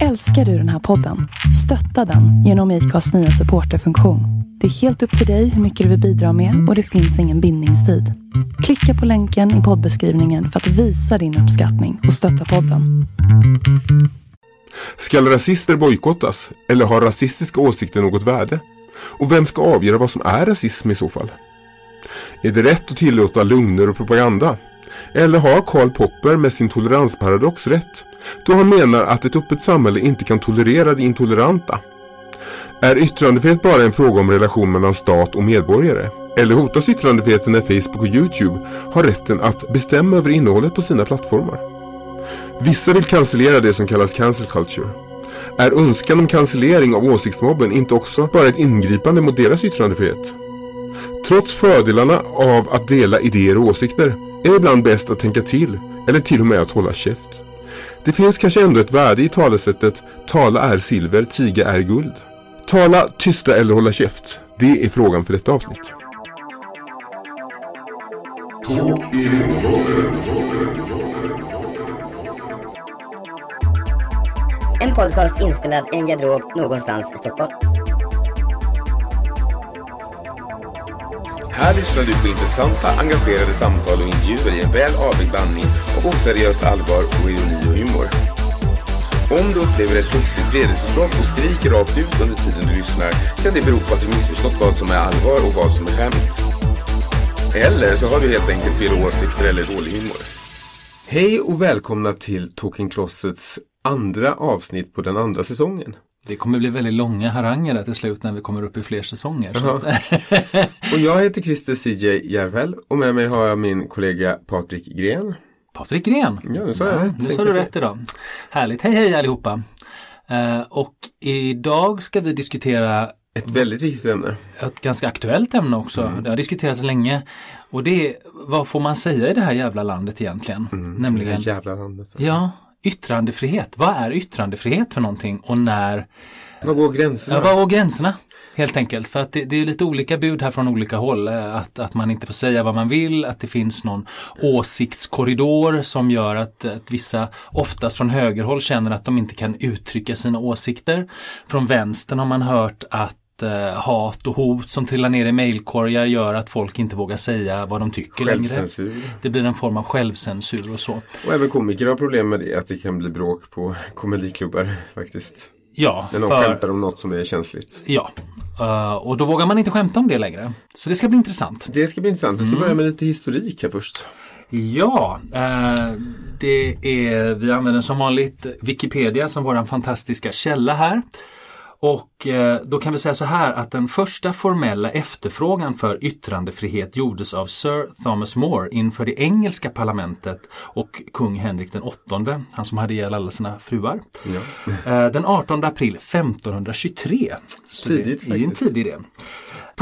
Älskar du den här podden? Stötta den genom IKAs nya supporterfunktion. Det är helt upp till dig hur mycket du vill bidra med och det finns ingen bindningstid. Klicka på länken i poddbeskrivningen för att visa din uppskattning och stötta podden. Skall rasister bojkottas? Eller har rasistiska åsikter något värde? Och vem ska avgöra vad som är rasism i så fall? Är det rätt att tillåta lögner och propaganda? Eller har Karl Popper med sin toleransparadox rätt? Då han menar att ett öppet samhälle inte kan tolerera det intoleranta. Är yttrandefrihet bara en fråga om relation mellan stat och medborgare? Eller hotas yttrandefriheten när Facebook och Youtube har rätten att bestämma över innehållet på sina plattformar? Vissa vill cancellera det som kallas cancel culture. Är önskan om cancellering av åsiktsmobben inte också bara ett ingripande mot deras yttrandefrihet? Trots fördelarna av att dela idéer och åsikter är det ibland bäst att tänka till eller till och med att hålla käft. Det finns kanske ändå ett värde i talesättet tala är silver, tiga är guld. Tala, tysta eller hålla käft. Det är frågan för detta avsnitt. En podcast inspelad i en garderob någonstans i Stockholm. Här lyssnar du på intressanta, engagerade samtal och intervjuer i en väl avvägd blandning av oseriöst allvar och ironi och humor. Om du upplever ett plötsligt vredesutbrott och skriker rakt ut under tiden du lyssnar kan det bero på att du missförstått vad som är allvar och vad som är skämt. Eller så har du helt enkelt fel åsikter eller dålig humor. Hej och välkomna till Talking Closets andra avsnitt på den andra säsongen. Det kommer bli väldigt långa haranger där till slut när vi kommer upp i fler säsonger. Och jag heter Christer CJ Järvel och med mig har jag min kollega Patrik Gren. Patrik Gren. Ja, nu sa jag rätt. Nu sa du rätt idag. Härligt. Hej hej allihopa. Eh, och idag ska vi diskutera Ett väldigt viktigt ämne. ett ganska aktuellt ämne också. Det har diskuterats länge. Och det är, vad får man säga i det här jävla landet egentligen? Det Nämligen, här jävla landet. Alltså. ja, yttrandefrihet. Vad är yttrandefrihet för någonting och när Var går gränserna? Ja, vad var gränserna? Helt enkelt. För att det, det är lite olika bud här från olika håll. Eh, Att, att man inte får säga vad man vill, att det finns någon åsiktskorridor som gör att, att vissa, oftast från högerhåll, känner att de inte kan uttrycka sina åsikter. Från vänstern har man hört att eh, hat och hot som trillar ner i mejlkorgar gör att folk inte vågar säga vad de tycker längre. Det blir en form av självcensur och så. Och även komiker har problem med det, att det kan bli bråk på komediklubbar faktiskt. Ja, När någon för- skämtar om något som är känsligt. Ja, Eh, och då vågar man inte skämta om det längre. Så det ska bli intressant. Det ska bli intressant. Vi ska börja med lite historik här först. Ja, eh, det är, vi använder som vanligt Wikipedia som vår fantastiska källa här. Och eh, då kan vi säga så här att den första formella efterfrågan för yttrandefrihet gjordes av Sir Thomas More inför det engelska parlamentet och kung Henrik den åttonde, han som hade ihjäl alla sina fruar. Eh, Den 18 april 1523. Så Tidigt det är ju en faktiskt. tidig idé.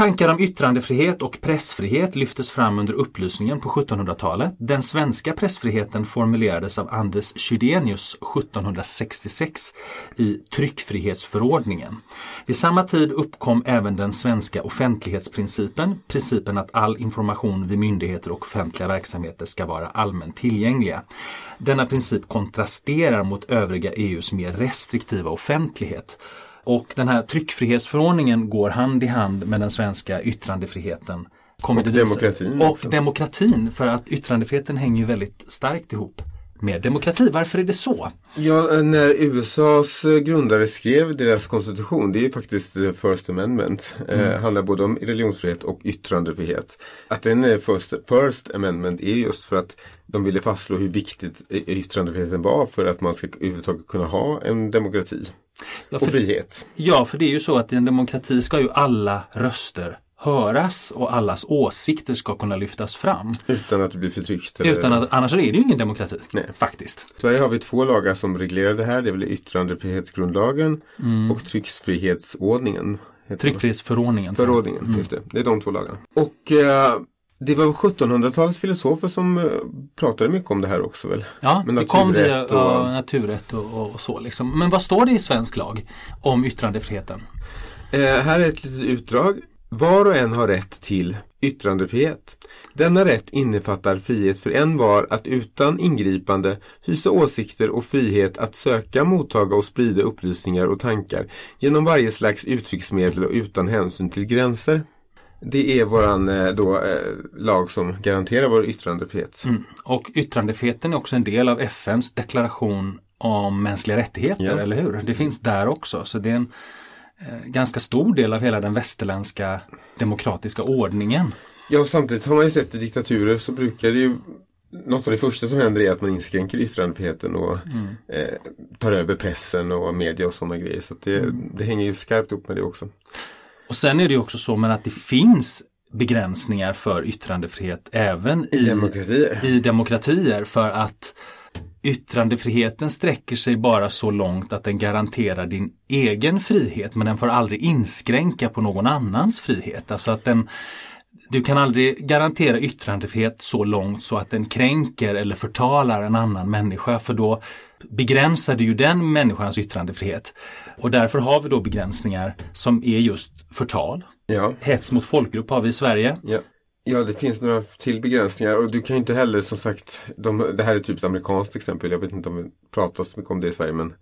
Tankar om yttrandefrihet och pressfrihet lyftes fram under upplysningen på 1700-talet. Den svenska pressfriheten formulerades av Anders Chydenius 1766 i tryckfrihetsförordningen. Vid samma tid uppkom även den svenska offentlighetsprincipen, principen att all information vid myndigheter och offentliga verksamheter ska vara allmänt tillgängliga. Denna princip kontrasterar mot övriga EUs mer restriktiva offentlighet. Och den här tryckfrihetsförordningen går hand i hand med den svenska yttrandefriheten. Kommer Och demokratin Och också. demokratin, för att yttrandefriheten hänger väldigt starkt ihop med demokrati. Varför är det så? Ja, när USAs grundare skrev deras konstitution, det är faktiskt the first amendment, eh, handlar både om religionsfrihet och yttrandefrihet. Att den är first, first amendment är just för att de ville fastslå hur viktigt yttrandefriheten var för att man ska överhuvudtaget kunna ha en demokrati. Ja, Och frihet. ja, för det är ju så att i en demokrati ska ju alla röster höras och allas åsikter ska kunna lyftas fram. Utan att du blir förtryckt. eller- Utan att, annars är det ju ingen demokrati. Nej. Faktiskt. I Sverige har vi två lagar som reglerar det här. Det är väl yttrandefrihetsgrundlagen och tryckfrihetsordningen. Tryckfrihetsförordningen. Förordningen, just det. Det är de två lagarna. Och eh, det var 1700-talets filosofer som eh, pratade mycket om det här också väl? Ja, det kom naturrätt och- ja, naturrätt och, och, och så. Liksom. Men vad står det i svensk lag om yttrandefriheten? Eh, här är ett litet utdrag. Var och en har rätt till yttrandefrihet. Denna rätt innefattar frihet för en var att utan ingripande hysa åsikter och frihet att söka, mottaga och sprida upplysningar och tankar genom varje slags uttrycksmedel och utan hänsyn till gränser. Det är våran eh, då, eh, lag som garanterar vår yttrandefrihet. Mm. Och yttrandefriheten är också en del av FNs deklaration om mänskliga rättigheter, Ja. eller hur? Det finns där också. Så det är en eh, ganska stor del av hela den västerländska demokratiska ordningen. Ja, samtidigt har man ju sett i diktaturer så brukar det ju något av det första som händer är att man inskränker yttrandefriheten och eh, tar över pressen och media och sådana grejer. Så det, det hänger ju skarpt upp med det också. Och sen är det också så men att det finns begränsningar för yttrandefrihet även i, I demokratier. i demokratier för att yttrandefriheten sträcker sig bara så långt att den garanterar din egen frihet men den får aldrig inskränka på någon annans frihet. Alltså att den, du kan aldrig garantera yttrandefrihet så långt så att den kränker eller förtalar en annan människa för då begränsar du ju den människans yttrandefrihet. Och därför har vi då begränsningar som är just förtal. Ja. Hets mot folkgrupp har vi i Sverige. Ja. ja, det finns några till begränsningar och du kan ju inte heller som sagt, de, det här är typ ett amerikanskt exempel, jag vet inte om det pratas så mycket om det i Sverige men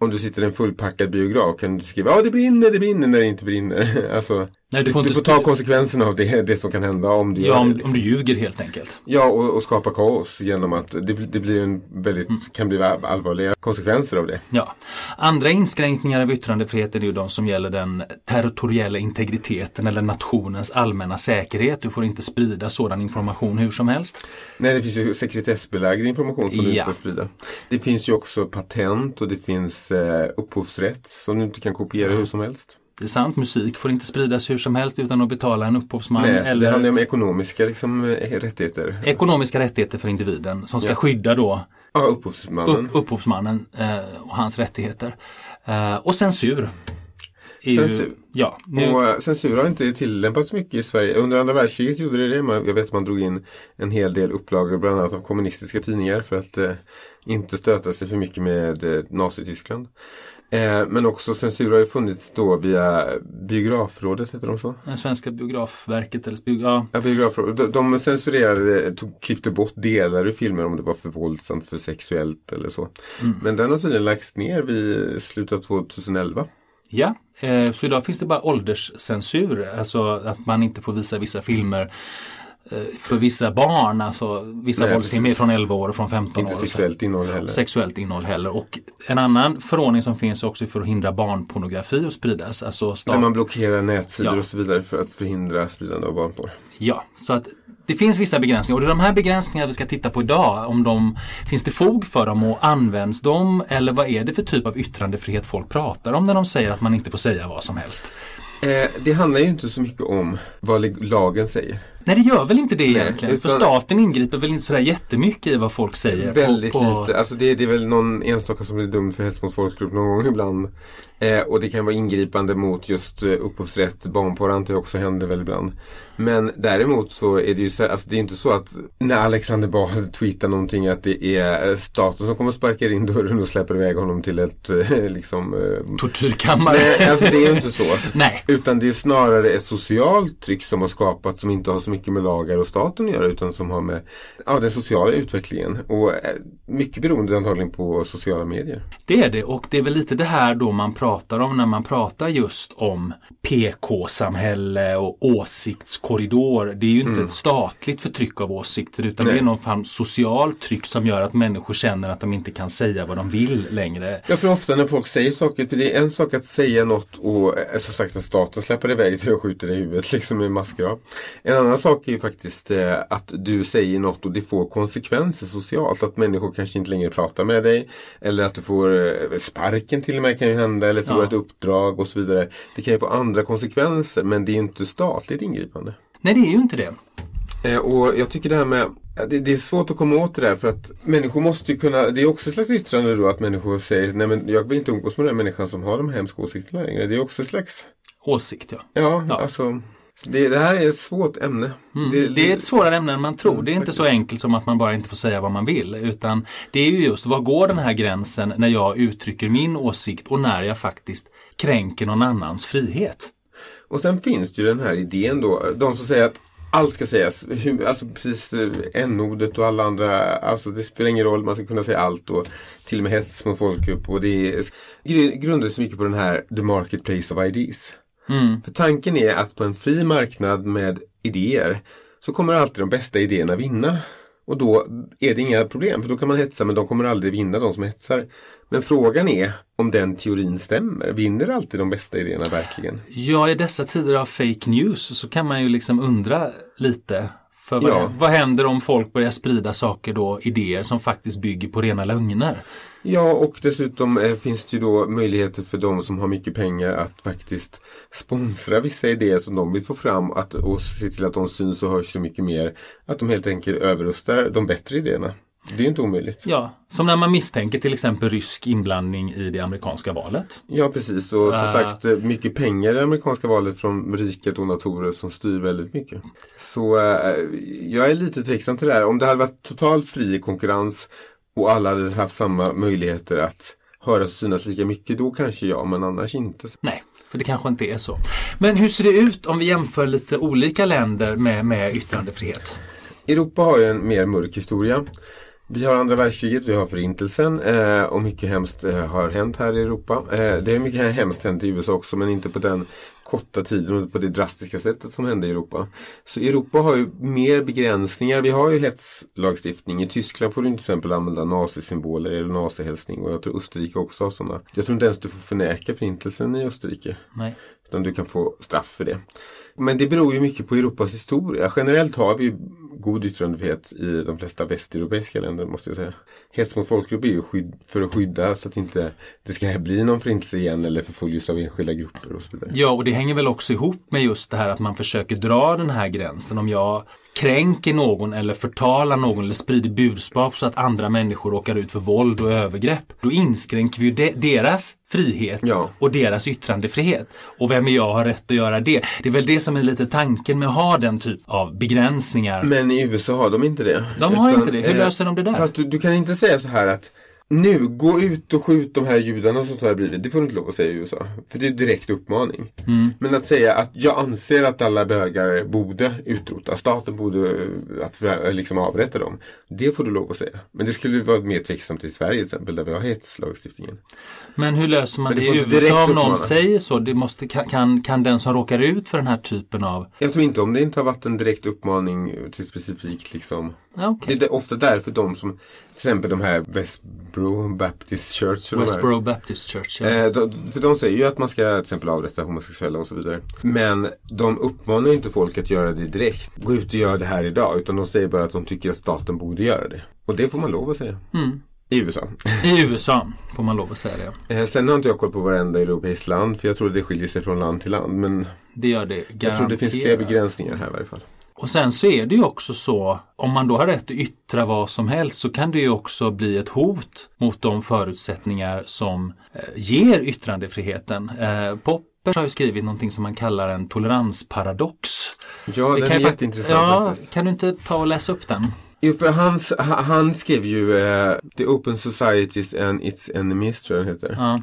om du sitter i en fullpackad biograf kan du skriva ja det brinner, det brinner när det inte brinner. alltså, Nej, du, du får du inte får ta konsekvenserna av det, det som kan hända om du Ja, gör det. om, liksom. om du ljuger helt enkelt. Ja, och, och skapa kaos genom att det, det blir en väldigt, Mm. kan bli allvarliga konsekvenser av det. Ja. Andra inskränkningar av yttrandefriheten är ju de som gäller den territoriella integriteten eller nationens allmänna säkerhet. Du får inte sprida sådan information hur som helst. Nej, det finns ju sekretessbelagd information som du inte Ja. får sprida. Det finns ju också patent och det finns eh, upphovsrätt som du inte kan kopiera hur som helst. Det är sant, musik får inte spridas hur som helst utan att betala en upphovsman Nej, så det eller handlar om ekonomiska liksom, eh, rättigheter. ekonomiska rättigheter för individen som ska Ja. skydda då Ja, upphovsmannen. upp, upphovsmannen eh, och hans rättigheter. Eh, och censur. Ju, Censur. Ja, nu, Och eh, censur har inte tillämpats mycket i Sverige. Under andra världskriget gjorde det det. Jag vet att man drog in en hel del upplagor bland annat av kommunistiska tidningar för att eh, inte stöta sig för mycket med eh, Nazityskland. Eh, men också censur har ju funnits då via Biografrådet, heter de så? den svenska biografverket eller ja, Ja, Biografrådet. De, de censurerade, tog, klippte bort delar ur filmer om det var för våldsamt, för sexuellt eller så. Men den har tydligen lagts ner vid slutet av 2011. Ja, eh, så idag finns det bara ålderscensur, alltså att man inte får visa vissa filmer eh, för vissa barn, alltså vissa våldsfilmer från 11 år och från 15 Inte år. så. sexuellt innehåll heller. Sexuellt innehåll heller. Och en annan förordning som finns också för att hindra barnpornografi att spridas. Alltså Där stat- man blockerar nätsidor Ja. och så vidare för att förhindra spridande av barnporr. Ja, så att det finns vissa begränsningar och det är de här begränsningarna vi ska titta på idag. Om de, finns det fog för dem och används de eller vad är det för typ av yttrandefrihet folk pratar om när de säger att man inte får säga vad som helst? Eh, det handlar ju inte så mycket om vad lagen säger. Nej det gör väl inte det egentligen. För staten ingriper väl inte sådär jättemycket i vad folk säger. på- Väldigt på, lite. Alltså det, det är väl någon enstaka som blir dömd för hets mot folkgrupp någon gång ibland. Eh, och det kan vara ingripande mot just eh, upphovsrätt. Barnporr antar jag också händer väl ibland. Men däremot så är det ju så, alltså det är inte så att när Alexander Bard tweetar någonting att det är eh, staten som kommer och sparkar in dörren och släpper iväg honom till ett eh, liksom eh, Tortyrkammare. Nej, alltså det är ju inte så. Nej. Utan det är snarare ett socialt tryck som har skapats som inte har så mycket med lagar och staten att göra utan som har med ja, den sociala utvecklingen. Och eh, mycket beroende antagligen på sociala medier. Det är det och det är väl lite det här då man pratar om när man pratar just om PK-samhälle och åsiktskorridor. Det är ju inte ett statligt förtryck av åsikter utan det Nej. är någon form socialt tryck som gör att människor känner att de inte kan säga vad de vill längre. Ja, för ofta när folk säger saker, för det är en sak att säga något och eh, som sagt att staten släpper iväg dig och skjuter dig i huvudet liksom med massgrav. En annan sak är ju faktiskt eh, att du säger något och det får konsekvenser socialt. Att människor kanske inte längre pratar med dig. Eller att du får eh, sparken till och med kan ju hända. Eller förlorar Ja. ett uppdrag och så vidare. Det kan ju få andra konsekvenser men det är ju inte statligt ingripande. Nej, det är ju inte det. Eh, och jag tycker det här med det, det är svårt att komma åt det där för att människor måste ju kunna, det är också ett slags yttrande då att människor säger nej men jag vill inte umgås med den människan som har de hemska åsikterna längre. Det är också ett slags, Åsikt, ja. ja, Ja. alltså så det, det här är ett svårt ämne. Mm. Det, är ett svårare ämne än man tror. Det är inte så enkelt som att man bara inte får säga vad man vill. Utan det är ju just, var går den här gränsen när jag uttrycker min åsikt och när jag faktiskt kränker någon annans frihet? Och sen finns det ju den här idén då, de som säger att allt ska sägas. Alltså precis eh, n-ordet och alla andra, alltså det spelar ingen roll, man ska kunna säga allt och till och med hets mot folkgrupp och det är, grundas mycket på den här the marketplace of ideas. Mm. För tanken är att på en fri marknad med idéer så kommer alltid de bästa idéerna vinna. Och då är det inga problem för då kan man hetsa men de kommer aldrig vinna de som hetsar. Men frågan är om den teorin stämmer. Vinner alltid de bästa idéerna verkligen? Ja, i dessa tider av fake news så kan man ju liksom undra lite. För vad, Ja. vad händer om folk börjar sprida saker då, idéer som faktiskt bygger på rena lögner? Ja, och dessutom eh, finns det ju då möjligheter för de som har mycket pengar att faktiskt sponsra vissa idéer som de vill få fram att, och se till att de syns och hörs så mycket mer. Att de helt enkelt överröstar de bättre idéerna. Det är inte omöjligt. Ja, som när man misstänker till exempel rysk inblandning i det amerikanska valet. Ja precis och som Ah. sagt mycket pengar i det amerikanska valet från rika donatorer som styr väldigt mycket. Så eh, jag är lite tveksam till det här. Om det hade varit totalt fri konkurrens och alla hade haft samma möjligheter att höras och synas lika mycket då kanske ja men annars inte. Nej, för det kanske inte är så. Men hur ser det ut om vi jämför lite olika länder med, med yttrandefrihet? Europa har ju en mer mörk historia. Vi har andra världskriget, vi har förintelsen eh, och mycket hemskt eh, har hänt här i Europa. Eh, det är mycket hemskt hänt i USA också men inte på den korta tiden och på det drastiska sättet som hände i Europa. Så Europa har ju mer begränsningar. Vi har ju hetslagstiftning. I Tyskland får du till exempel använda nazisymboler eller nazihälsning och jag tror Österrike också har sådana. Jag tror inte ens du får förneka förintelsen i Österrike. Nej. Utan du kan få straff för det. Men det beror ju mycket på Europas historia. Generellt har vi god yttrandefrihet i de flesta västeuropeiska länder måste jag säga. Hets mot folkgrupp är ju skydd, för att skydda så att inte det ska bli någon förintelse igen eller förföljelse av enskilda grupper och så vidare. Ja, och det hänger väl också ihop med just det här att man försöker dra den här gränsen. Om jag kränker någon eller förtalar någon eller sprider budskap så att andra människor råkar ut för våld och övergrepp. Då inskränker vi ju de deras frihet Ja. och deras yttrandefrihet. Och vem är jag har rätt att göra det? Det är väl det som är lite tanken med att ha den typ av begränsningar. Men i USA har de inte det. De har inte det. Hur löser de det där? Fast du, du kan inte säga så här att nu, gå ut och skjut de här judarna som så har blivit. Det får du inte lov att säga i USA. För det är direkt uppmaning. Mm. Men att säga att jag anser att alla bögar borde utrotas. Staten borde eh, att, eh, liksom avrätta dem. Det får du lov att säga. Men det skulle vara mer tveksamt i Sverige till exempel där vi har hetslagstiftningen. Men hur löser man det det, i USA om någon uppmana. säger så? Det måste, kan- kan, den som råkar ut för den här typen av... Jag tror inte om det inte har varit en direkt uppmaning till specifikt liksom. Okej. Det är ofta därför de som, till exempel de här Westboro Baptist Church. Westboro Baptist Church. Ja. Eh, de, för de säger ju att man ska till exempel avrätta homosexuella och så vidare. Men de uppmanar ju inte folk att göra det direkt. Gå ut och gör det här idag. Utan de säger bara att de tycker att staten borde göra det. Och det får man lov att säga. Mm. I USA. I USA får man lov att säga det. Eh, sen har inte jag koll på varenda europeiskt land. För jag tror det skiljer sig från land till land. Men Det gör det garanterat. jag tror det finns fler begränsningar här i varje fall. Och sen så är det ju också så, om man då har rätt att yttra vad som helst så kan det ju också bli ett hot mot de förutsättningar som eh, ger yttrandefriheten. Eh, Popper har ju skrivit någonting som man kallar en toleransparadox. Ja, Det den är jätteintressant ja, faktiskt. Kan du inte ta och läsa upp den? Jo, för hans, ha- han skrev ju eh, The Open Societies and Its Enemies tror jag den heter. Ja.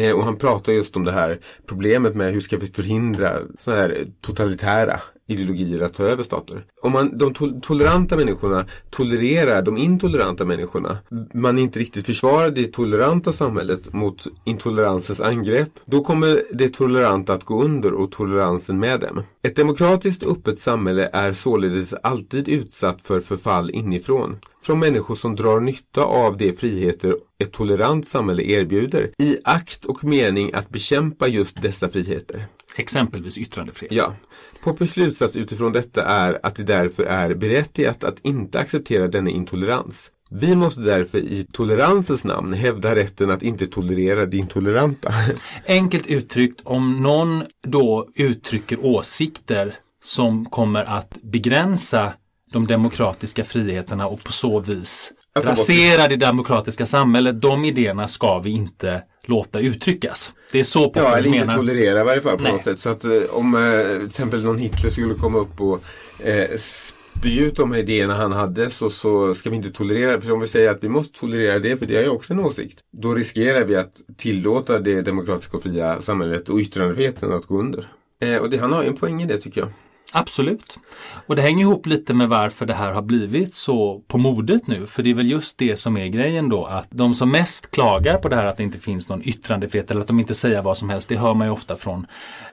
Eh, och han pratar just om det här problemet med hur ska vi förhindra sådana här totalitära ideologier att ta över stater. Om man, de to- toleranta människorna tolererar de intoleranta människorna. Man inte riktigt försvarar det toleranta samhället mot intoleransens angrepp. Då kommer det toleranta att gå under och toleransen med dem. Ett demokratiskt öppet samhälle är således alltid utsatt för förfall inifrån. Från människor som drar nytta av de friheter ett tolerant samhälle erbjuder i akt och mening att bekämpa just dessa friheter. Exempelvis yttrandefrihet. Ja. Poppers slutsats utifrån detta är att det därför är berättigat att inte acceptera denna intolerans. Vi måste därför i toleransens namn hävda rätten att inte tolerera det intoleranta. Enkelt uttryckt, om någon då uttrycker åsikter som kommer att begränsa de demokratiska friheterna och på så vis rasera det demokratiska samhället. De idéerna ska vi inte låta uttryckas. Det är så Ja, Popper eller inte menar. tolerera i varje fall på Nej. något sätt. Så att eh, om eh, till exempel någon Hitler skulle komma upp och eh, spy ut de här idéerna han hade så, så ska vi inte tolerera. För om vi säger att vi måste tolerera det, för det är ju också en åsikt. Då riskerar vi att tillåta det demokratiska och fria samhället och yttrandefriheten att gå under. Eh, och det, han har ju en poäng i det tycker jag. Absolut. Och det hänger ihop lite med varför det här har blivit så på modet nu. För det är väl just det som är grejen då att de som mest klagar på det här att det inte finns någon yttrandefrihet eller att de inte säger vad som helst. Det hör man ju ofta från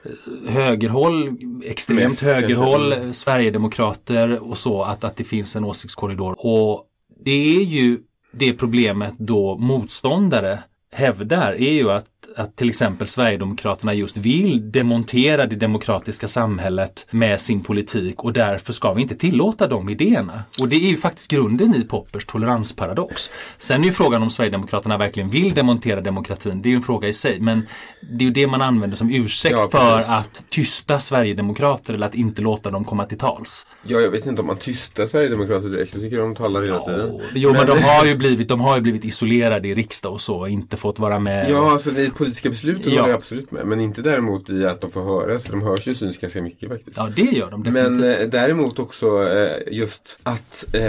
eh, högerhåll, extremt Mest, högerhåll, kanske. Sverigedemokrater och så att, att det finns en åsiktskorridor. Och det är ju det problemet då motståndare hävdar är ju att, att till exempel Sverigedemokraterna just vill demontera det demokratiska samhället med sin politik och därför ska vi inte tillåta de idéerna. Och det är ju faktiskt grunden i Poppers toleransparadox. Sen är ju frågan om Sverigedemokraterna verkligen vill demontera demokratin, det är ju en fråga i sig. Men det är ju det man använder som ursäkt Ja, för att tysta Sverigedemokrater eller att inte låta dem komma till tals. Ja, jag vet inte om man tystar Sverigedemokrater direkt. Jag tycker de talar hela tiden. Jo men, de, har ju blivit, de har ju blivit isolerade i riksdag och så och inte fått vara med. Ja, alltså det politiska besluten Ja. håller jag absolut med. Men inte däremot i att de får höras. För de hörs ju syns ganska mycket faktiskt. Ja det gör de definitivt. Men eh, däremot också eh, just att eh,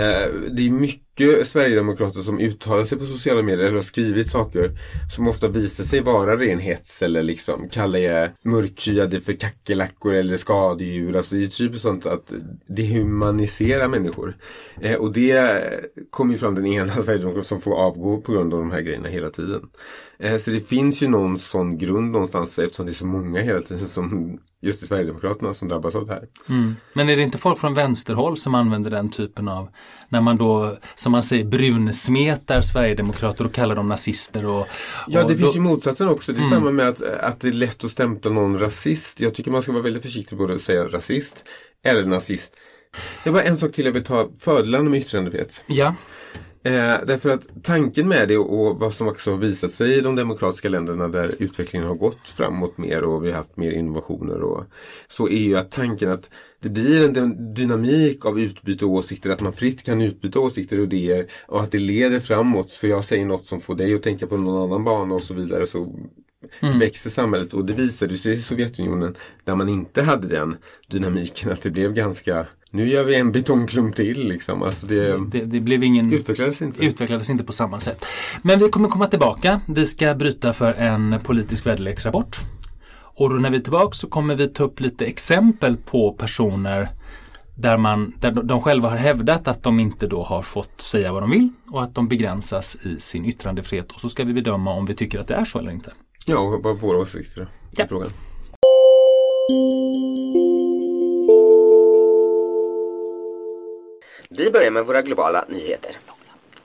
det är mycket Sverigedemokrater som uttalar sig på sociala medier eller har skrivit saker som ofta visar sig vara ren hets eller liksom kallar jag mörkhyade för kackerlackor eller skadedjur. Alltså det är typiskt sånt att dehumaniserar människor. Eh, och det kommer ju fram den ena Sverigedemokraten som får avgå på grund av de här grejerna hela tiden. Eh, så det finns ju någon sån grund någonstans eftersom det är så många hela tiden som just i Sverigedemokraterna som drabbas av det här. Mm. Men är det inte folk från vänsterhåll som använder den typen av när man då som man säger brunsmetar Sverigedemokrater och kallar dem nazister och, Ja, och det då, finns ju motsatsen också. Det är Mm. samma med att, att det är lätt att stämpla någon rasist. Jag tycker man ska vara väldigt försiktig både att säga rasist eller nazist. Det är bara en sak till jag vill ta fördelarna med yttrandefrihet. Ja, Eh, därför att tanken med det och vad som också har visat sig i de demokratiska länderna där utvecklingen har gått framåt mer och vi har haft mer innovationer och så är ju att tanken att det blir en dynamik av utbyte av åsikter, att man fritt kan utbyta åsikter och idéer och att det leder framåt. För jag säger något som får dig att tänka på någon annan bana och så vidare så växer samhället och det visade sig i Sovjetunionen där man inte hade den dynamiken att det blev ganska nu gör vi en betongklump till liksom. Alltså det, det, det blev ingen utvecklades inte. utvecklades inte på samma sätt. Men vi kommer komma tillbaka. Vi ska bryta för en politisk väderleksrapport. Och då när vi är tillbaka så kommer vi ta upp lite exempel på personer där, man, där de- de själva har hävdat att de inte då har fått säga vad de vill och att de begränsas i sin yttrandefrihet. Och så ska vi bedöma om vi tycker att det är så eller inte. Ja, vad våra åsikter i Ja. frågan. Vi börjar med våra globala nyheter.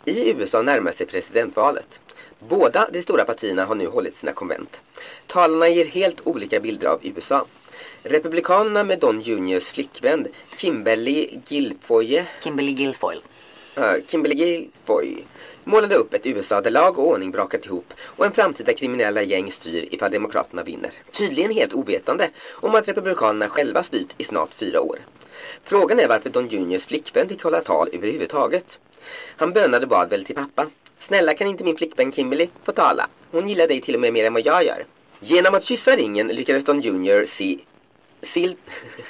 I USA närmar sig presidentvalet. Båda de stora partierna har nu hållit sina konvent. Talarna ger helt olika bilder av USA. Republikanerna med Don Juniors flickvän Kimberly Guilfoyle Kimberly Guilfoyle. Uh, Kimberly Guilfoyle målade upp ett USA där lag och ordning brakat ihop och en framtida kriminella gäng styr ifall Demokraterna vinner. Tydligen helt ovetande om att Republikanerna själva styrt i snart fyra år. Frågan är varför Don Juniors flickvän fick hålla tal överhuvudtaget. Han bönade bad väl till pappa. Snälla kan inte min flickvän Kimberly få tala? Hon gillar dig till och med mer än vad jag gör. Genom att kyssa ringen lyckades Don Junior se... Sil...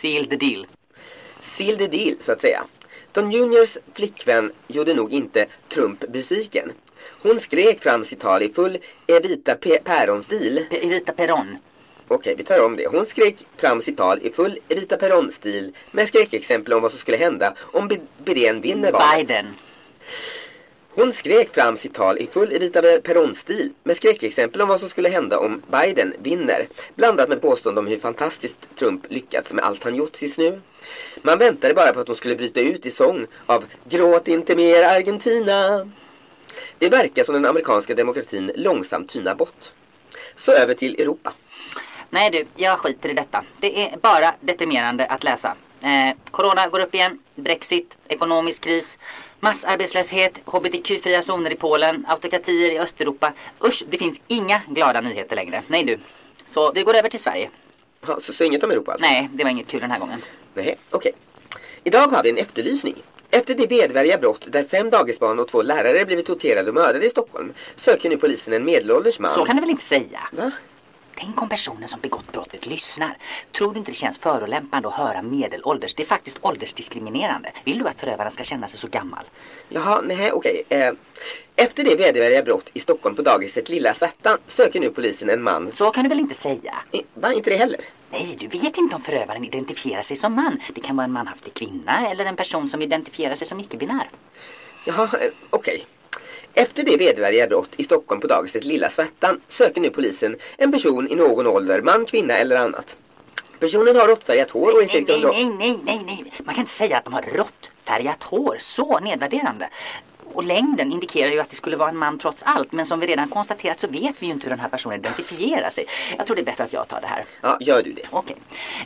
Seal the deal. Seal the deal, så att säga. Don Juniors flickvän gjorde nog inte Trump besviken. Hon skrek fram sitt tal i full Evita Pe- Päron-stil. P- Evita Peron. Okej, vi tar om det. Hon skrek fram sitt tal i full Evita Peron-stil med skräckexempel om vad som skulle hända om Bi- Biden vinner valet. Biden. Hon skrek fram sitt tal i full Evita Peron-stil med skräckexempel om vad som skulle hända om Biden vinner. Blandat med påståenden om hur fantastiskt Trump lyckats med allt han gjort tills nu. Man väntade bara på att hon skulle bryta ut i sång av Gråt inte mer Argentina. Det verkar som den amerikanska demokratin långsamt tynar bort. Så över till Europa. Nej du, jag skiter i detta. Det är bara deprimerande att läsa. Eh, corona går upp igen, Brexit, ekonomisk kris, massarbetslöshet, hbtq-fria zoner i Polen, autokratier i Östeuropa. Usch, det finns inga glada nyheter längre. Nej du. Så vi går över till Sverige. Ja, så, så inget om Europa alltså? Nej, det var inget kul den här gången. Nej, okej. Idag har vi en efterlysning. Efter det bedvärdiga brott där fem dagisbarn och två lärare blivit torterade och mördade i Stockholm söker nu polisen en medelålders man. Så kan du väl inte säga? Va? Tänk om personen som begått brottet lyssnar. Tror du inte det känns förolämpande att höra medelålders? Det är faktiskt åldersdiskriminerande. Vill du att förövaren ska känna sig så gammal? Jaha, nej, okej. Eh, efter det vedervärdiga brott i Stockholm på dagiset Lilla Svärtan söker nu polisen en man. Så kan du väl inte säga? Va, inte det heller? Nej, du vet inte om förövaren identifierar sig som man. Det kan vara en manhaftig kvinna eller en person som identifierar sig som icke-binär. Jaha, eh, okej. Efter det vedervärdiga brott i Stockholm på dagiset Lilla Svärtan söker nu polisen en person i någon ålder, man, kvinna eller annat. Personen har råttfärgat hår och är Nej, cirka nej, 100 nej, nej, nej, nej. Man kan inte säga att de har råttfärgat hår. Så nedvärderande. Och längden indikerar ju att det skulle vara en man trots allt. Men som vi redan konstaterat så vet vi ju inte hur den här personen identifierar sig. Jag tror det är bättre att jag tar det här. Ja, gör du det. Okej.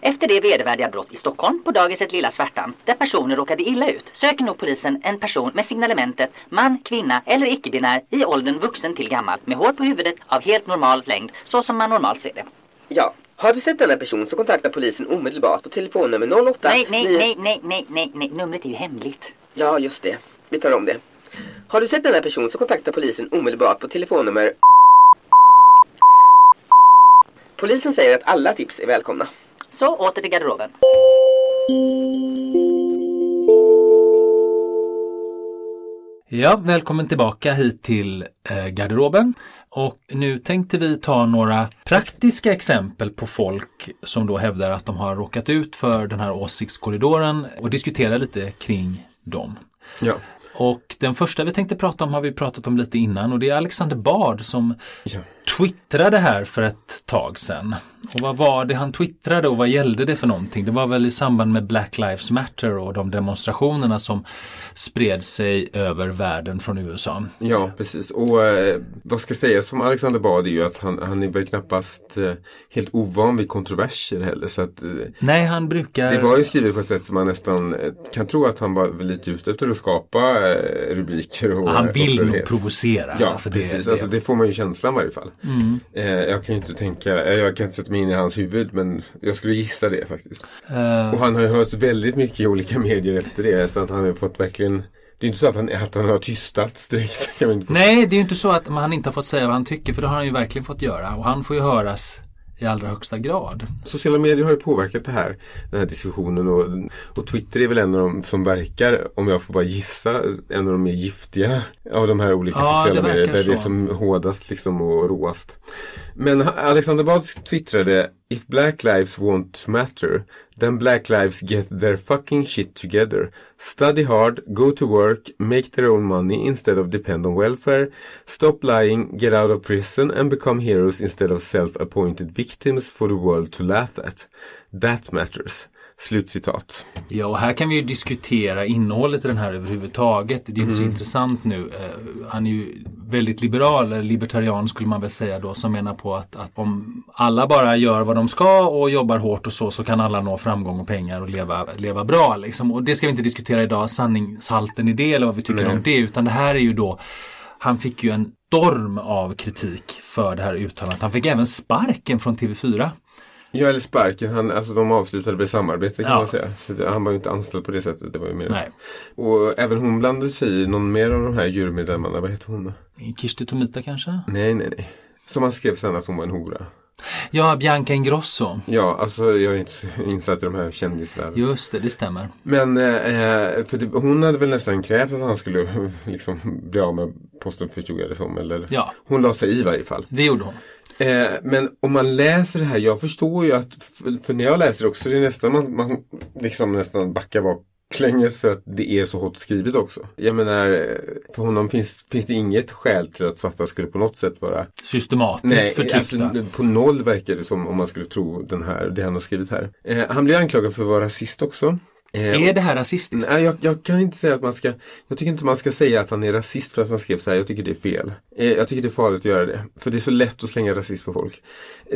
Efter det vedervärdiga brott i Stockholm på dagiset Lilla Svärtan, där personer råkade illa ut, söker nog polisen en person med signalementet man, kvinna eller icke-binär i åldern vuxen till gammal med hår på huvudet av helt normal längd, så som man normalt ser det. Ja. Har du sett denna person så kontakta polisen omedelbart på telefonnummer 08 Nej, nej, 9 nej, nej, nej, nej, nej, numret är ju hemligt. Ja, just det. Vi tar om det. Har du sett denna person så kontakta polisen omedelbart på telefonnummer Polisen säger att alla tips är välkomna. Så åter till garderoben. Ja, välkommen tillbaka hit till eh, garderoben. Och nu tänkte vi ta några praktiska exempel på folk som då hävdar att de har råkat ut för den här åsiktskorridoren och diskutera lite kring dem. Ja. Och den första vi tänkte prata om har vi pratat om lite innan och det är Alexander Bard som Ja twittrade här för ett tag sedan. Och vad var det han twittrade och vad gällde det för någonting? Det var väl i samband med Black Lives Matter och de demonstrationerna som spred sig över världen från USA. Ja, precis. Och eh, vad ska sägas om Alexander Bard är ju att han, han är väl knappast eh, helt ovan vid kontroverser heller. Så att, eh, Nej, han brukar... det var ju skrivet på ett sätt som man nästan eh, kan tro att han var lite ute efter att skapa eh, rubriker. Och, han vill nog provocera. Ja, Alltså, det- precis. det- Alltså, det får man ju känslan i varje fall. Eh, jag kan inte tänka, eh, jag kan inte sätta mig in i hans huvud men jag skulle gissa det faktiskt. Eh, Och han har ju hört väldigt mycket i olika medier efter det så att han har fått verkligen Det är inte så att han, att han har tystats direkt. Nej, det är ju inte så att han inte har fått säga vad han tycker för det har han ju verkligen fått göra och han får ju höras i allra högsta grad. Sociala medier har ju påverkat det här, den här diskussionen och, och Twitter är väl en av de som verkar, om jag får bara gissa, en av de mer giftiga av de här olika Ja, sociala det medier. verkar Där det är så. som hårdast liksom och råast. Men Alexander Bard twittrade If Black Lives won't matter then Black Lives get their fucking shit together. Study hard, go to work, make their own money instead of depend on welfare. Stop lying, get out of prison and become heroes instead of self-appointed victims for the world to laugh at. That matters. Slutcitat. Ja, och här kan vi ju diskutera innehållet i den här överhuvudtaget. Det är ju inte så Mm. intressant nu. Eh, han är ju väldigt liberal, eller libertarian skulle man väl säga då, som menar på att, att om alla bara gör vad de ska och jobbar hårt och så, så kan alla nå framgång och pengar och leva, leva bra. Liksom. Och det ska vi inte diskutera idag, sanningshalten i det eller vad vi tycker Nej. om det, utan det här är ju då han fick ju en storm av kritik för det här uttalandet. Han fick även sparken från TV4. Ja, eller sparken. Han, alltså de avslutade väl samarbete kan Ja. man säga. Så han var ju inte anställd på det sättet. Det var ju mer Nej. Och även hon blandade sig i någon mer av de här jurymedlemmarna. Vad heter hon? Kirsti Tomita kanske? Nej, nej, nej. Som han skrev sen att hon var en hora. Ja, Bianca Ingrosso. Ja, alltså jag är inte insatt i de här kändisvärlden. Just det, det stämmer. Men eh, för det, hon hade väl nästan krävt att han skulle liksom bli av med posten förstod jag det som. Eller? Ja. Hon la sig i varje fall. Det gjorde hon. Eh, men om man läser det här, jag förstår ju att, för, för när jag läser det också, det är nästan man, man liksom nästan backar baklänges för att det är så hårt skrivet också. Jag menar, för honom finns, finns det inget skäl till att svarta skulle på något sätt vara Systematiskt förtryckta. alltså, på noll verkar det som om man skulle tro den här, det han har skrivit här. Eh, han blir anklagad för att vara rasist också. Eh, är det här rasistiskt? Nej, jag, jag kan inte säga att man ska Jag tycker inte man ska säga att han är rasist för att han skrev så här. Jag tycker det är fel. Eh, jag tycker det är farligt att göra det. För det är så lätt att slänga rasism på folk.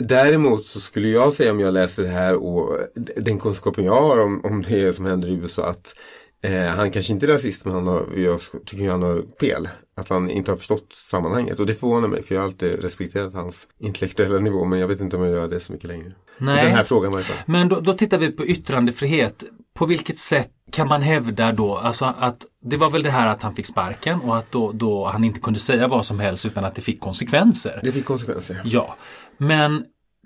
Däremot så skulle jag säga om jag läser det här och den kunskapen jag har om, om det som händer i USA att eh, han kanske inte är rasist men han har, jag tycker han har fel. Att han inte har förstått sammanhanget. Och det förvånar mig för jag har alltid respekterat hans intellektuella nivå men jag vet inte om jag gör det så mycket längre. I Nej. den här frågan i. Men då, då tittar vi på yttrandefrihet. På vilket sätt kan man hävda då, alltså att det var väl det här att han fick sparken och att då, då han inte kunde säga vad som helst utan att det fick konsekvenser. Det fick konsekvenser. Ja, men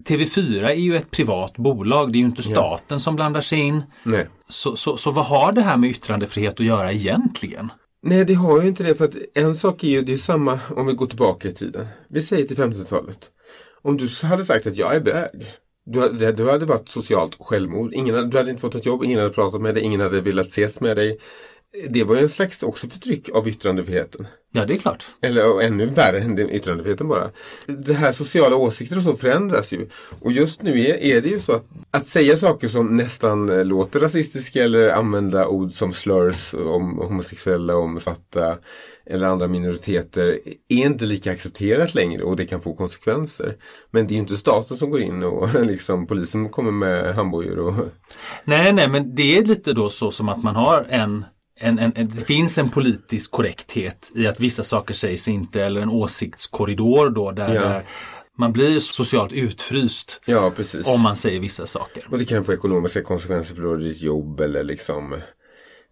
TV4 är ju ett privat bolag, det är ju inte staten som blandar sig in. Nej. Så, så, så vad har det här med yttrandefrihet att göra egentligen? Nej, det har ju inte det. För att en sak är ju, det är samma om vi går tillbaka i tiden. Vi säger till 50-talet. Om du hade sagt att jag är bög. Du hade, du hade varit socialt självmord. Ingen du hade inte fått ett jobb, ingen hade pratat med dig, ingen hade velat ses med dig. Det var ju en slags också förtryck av yttrandefriheten. Ja, det är klart. Eller ännu värre än yttrandefriheten bara. Det här sociala åsikter och så förändras ju. Och just nu är, är det ju så att, att säga saker som nästan eh, låter rasistiska eller använda ord som slurs om homosexuella, om svarta eller andra minoriteter är inte lika accepterat längre och det kan få konsekvenser. Men det är ju inte staten som går in och liksom polisen kommer med handbojor och... Nej, nej, men det är lite då så som att man har en en, en, en, det finns en politisk korrekthet i att vissa saker sägs inte eller en åsiktskorridor då där, Ja. där man blir socialt utfryst Ja, om man säger vissa saker. Och det kan få ekonomiska konsekvenser för ditt jobb eller liksom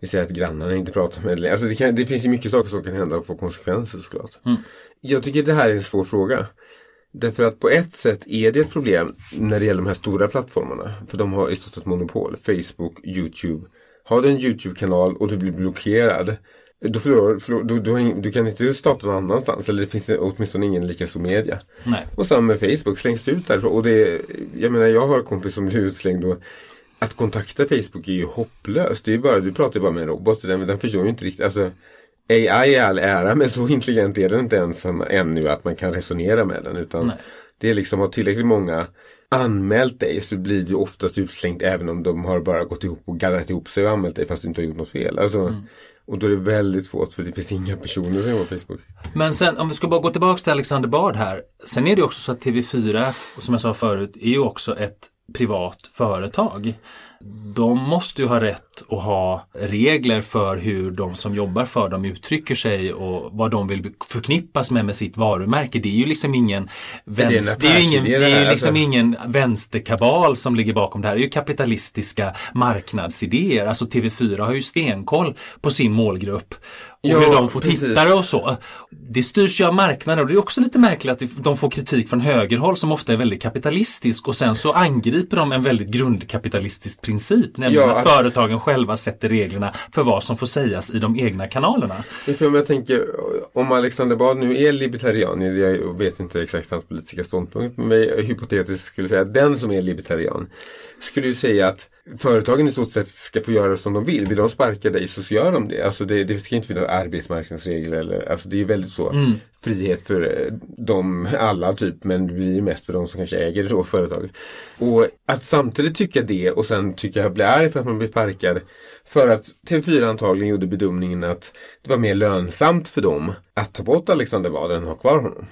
Vi säger att grannarna inte pratar med dig. Alltså det, kan, det finns ju mycket saker som kan hända och få konsekvenser såklart. Jag tycker det här är en svår fråga. Därför att på ett sätt är det ett problem när det gäller de här stora plattformarna. För de har i stort sett monopol. Facebook, Youtube. Har du en Youtube-kanal och du blir blockerad. Då förlorar, förlorar, du, du, du kan inte starta någon annanstans. Eller det finns åtminstone ingen lika stor media. Nej. Och samma med Facebook, slängs du ut därifrån. Och det, jag menar jag har en kompis som blir utslängd och att kontakta Facebook är ju hopplöst. Det är bara, du pratar ju bara med en robot. Den, den förstår ju inte riktigt. Alltså, AI är all ära men så intelligent är den inte ens ännu att man kan resonera med den. Utan Nej. det är liksom har tillräckligt många anmält dig så blir du oftast utslängd även om de har bara gått ihop och gaddat ihop sig och anmält dig fast du inte har gjort något fel. Alltså, Och då är det väldigt svårt för det finns inga personer som jobbar på Facebook. Men sen om vi ska bara gå tillbaka till Alexander Bard här. Sen är det också så att TV4, och som jag sa förut, är ju också ett privat företag. De måste ju ha rätt att ha regler för hur de som jobbar för dem uttrycker sig och vad de vill förknippas med med sitt varumärke. Det är ju liksom ingen, vänster, det är ingen, det är liksom alltså. ingen vänsterkabal som ligger bakom det här. Det är ju kapitalistiska marknadsidéer. Alltså TV4 har ju stenkoll på sin målgrupp och Ja, hur de får precis. tittare och så. Det styrs ju av marknaden och det är också lite märkligt att de får kritik från högerhåll som ofta är väldigt kapitalistisk och sen så angriper de en väldigt grundkapitalistisk princip. Nämligen Ja, att, att- företagen själva sätter reglerna för vad som får sägas i de egna kanalerna. För om jag tänker, om Alexander Bard nu är libertarian, jag vet inte exakt hans politiska ståndpunkt, men jag hypotetiskt skulle säga den som är libertarian skulle ju säga att företagen i stort sett ska få göra som de vill. Vill de sparka dig så, så gör de det. Alltså det, det ska inte finnas arbetsmarknadsregler eller, alltså det är väldigt så frihet för eh, dem alla typ, men det blir ju mest för de som kanske äger då företaget. Och att samtidigt tycka det och sen tycka jag blir arg för att man blir sparkad för att TV4 antagligen gjorde bedömningen att det var mer lönsamt för dem att ta bort Alexander Bard än att ha kvar honom.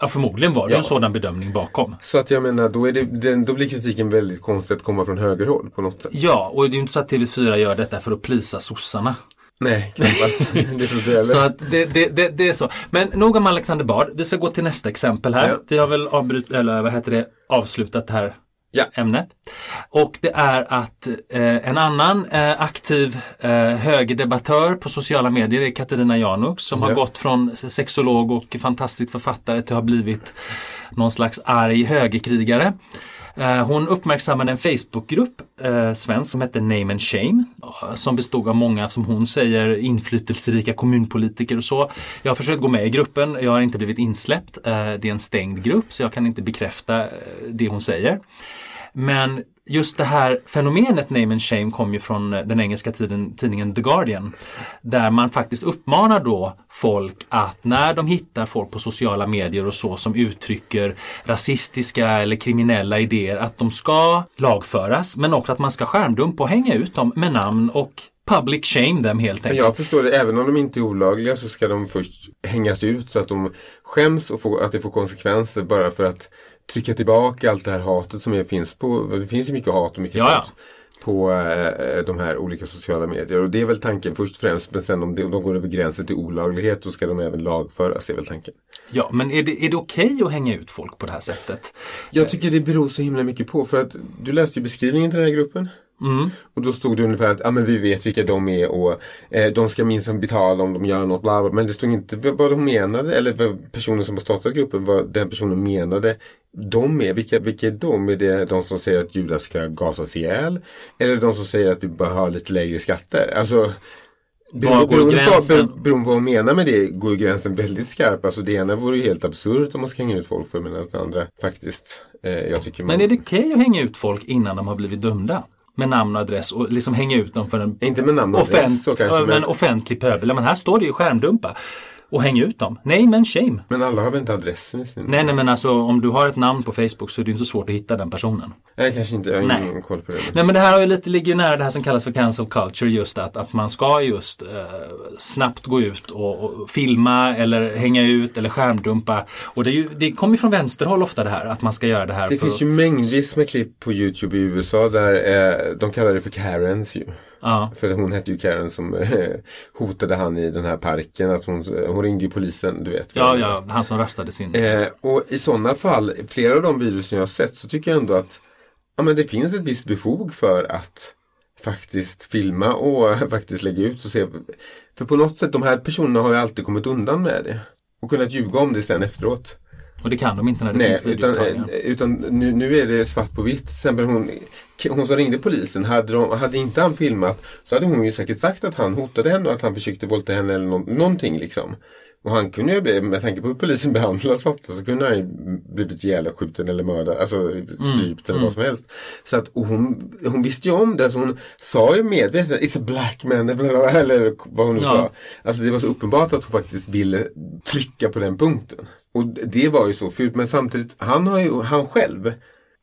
Ja, förmodligen var det Ja. en sådan bedömning bakom. Så att jag menar, då, är det, då blir kritiken väldigt konstigt att komma från högerhåll på något sätt. Ja, och det är ju inte så att TV4 gör detta för att plisa sossarna. Nej, knappast. det tror jag Så att det, det, det, det är så. Men nog om Alexander Bard. Vi ska gå till nästa exempel här. Ja. Vi har väl avbryt, eller vad heter det, avslutat här Ja. ämnet. Och det är att eh, en annan eh, aktiv eh, högerdebattör på sociala medier är Katarina Januk som har Ja. gått från sexolog och fantastisk författare till att ha blivit någon slags arg högerkrigare. Eh, Hon uppmärksammade en Facebookgrupp, eh, svensk, som hette Name and Shame. eh, Som bestod av många, som hon säger, inflytelserika kommunpolitiker och så. Jag har försökt gå med i gruppen, jag har inte blivit insläppt. Eh, det är en stängd grupp så jag kan inte bekräfta eh, det hon säger. Men just det här fenomenet name and shame kom ju från eh, den engelska tiden, tidningen The Guardian. Där man faktiskt uppmanar då folk att när de hittar folk på sociala medier och så som uttrycker rasistiska eller kriminella idéer att de ska lagföras men också att man ska skärmdumpa och hänga ut dem med namn och public shame dem helt Men enkelt. jag förstår det, även om de inte är olagliga så ska de först hängas ut så att de skäms och får, att det får konsekvenser bara för att trycka tillbaka allt det här hatet som finns på, det finns ju mycket hat och mycket sånt på eh, de här olika sociala medier. Och det är väl tanken först och främst, men sen om de, om de går över gränsen till olaglighet så ska de även lagföras, är väl tanken. Ja, men är det, är det okej att hänga ut folk på det här sättet? Jag tycker det beror så himla mycket på, för att du läste ju beskrivningen till den här gruppen. Mm. Och då stod det ungefär att ah, men vi vet vilka de är och eh, de ska minsann betala om de gör något. Bla bla. Men det stod inte vad de menade eller vad personen som har startat gruppen, vad den personen menade. De är, vilka, vilka är de? Är det de som säger att judar ska gasas ihjäl? Eller de som säger att vi bör ha lite lägre skatter? Alltså, Var går på- gränsen? ber- Beroende på vad hon menar med det går ju gränsen väldigt skarp. Alltså det ena vore ju helt absurt om man ska hänga ut folk för medan det andra faktiskt. Eh, jag tycker man, Men är det okej att hänga ut folk innan de har blivit dömda? Med namn och adress och liksom hänga ut dem för en Inte med namn och adress offent- så kanske. men Men, offentlig pöbel. Men här står det ju skärmdumpa. Och hänga ut dem. Nej men shame. men alla har väl inte adressen i sin... Nej, nej men alltså om du har ett namn på Facebook så är det inte så svårt att hitta den personen. Nej, kanske inte. Jag har Nej. ingen koll på det. Nej men det här har ju lite, ligger ju nära det här som kallas för cancel culture just att, att man ska just eh, snabbt gå ut och, och filma eller hänga ut eller skärmdumpa. Och det, är ju, det kommer ju från vänsterhåll ofta det här att man ska göra det här. Det för, finns ju mängdvis med klipp på Youtube i USA där eh, de kallar det för Karens ju. Ja, För hon hette ju Karen som eh, hotade han i den här parken. Att hon, hon ringde ju polisen, du vet. ja, ja, han som rastade sin. Eh, och i sådana fall, flera av de videos som jag har sett så tycker jag ändå att ja, men det finns ett visst befog för att faktiskt filma och faktiskt lägga ut och se. För på något sätt, de här personerna har ju alltid kommit undan med det. Och kunnat ljuga om det sen efteråt. Och det kan de inte när det Nej, finns utan, utan nu, nu är det svart på vitt. Till exempel hon, hon som ringde polisen, hade, de, hade inte han filmat så hade hon ju säkert sagt att han hotade henne och att han försökte våldta henne eller nå, någonting liksom. Och han kunde ju, bli- med tanke på hur polisen behandlar svarta så kunde han ju blivit ihjälskjuten eller mördad, alltså strypt eller vad som helst. Så att hon, hon visste ju om det, så hon sa ju medvetet It's a black man, eller eller vad hon nu Ja. sa. Alltså det var så uppenbart att hon faktiskt ville trycka på den punkten. Och det var ju så fult, men samtidigt, han har ju, han själv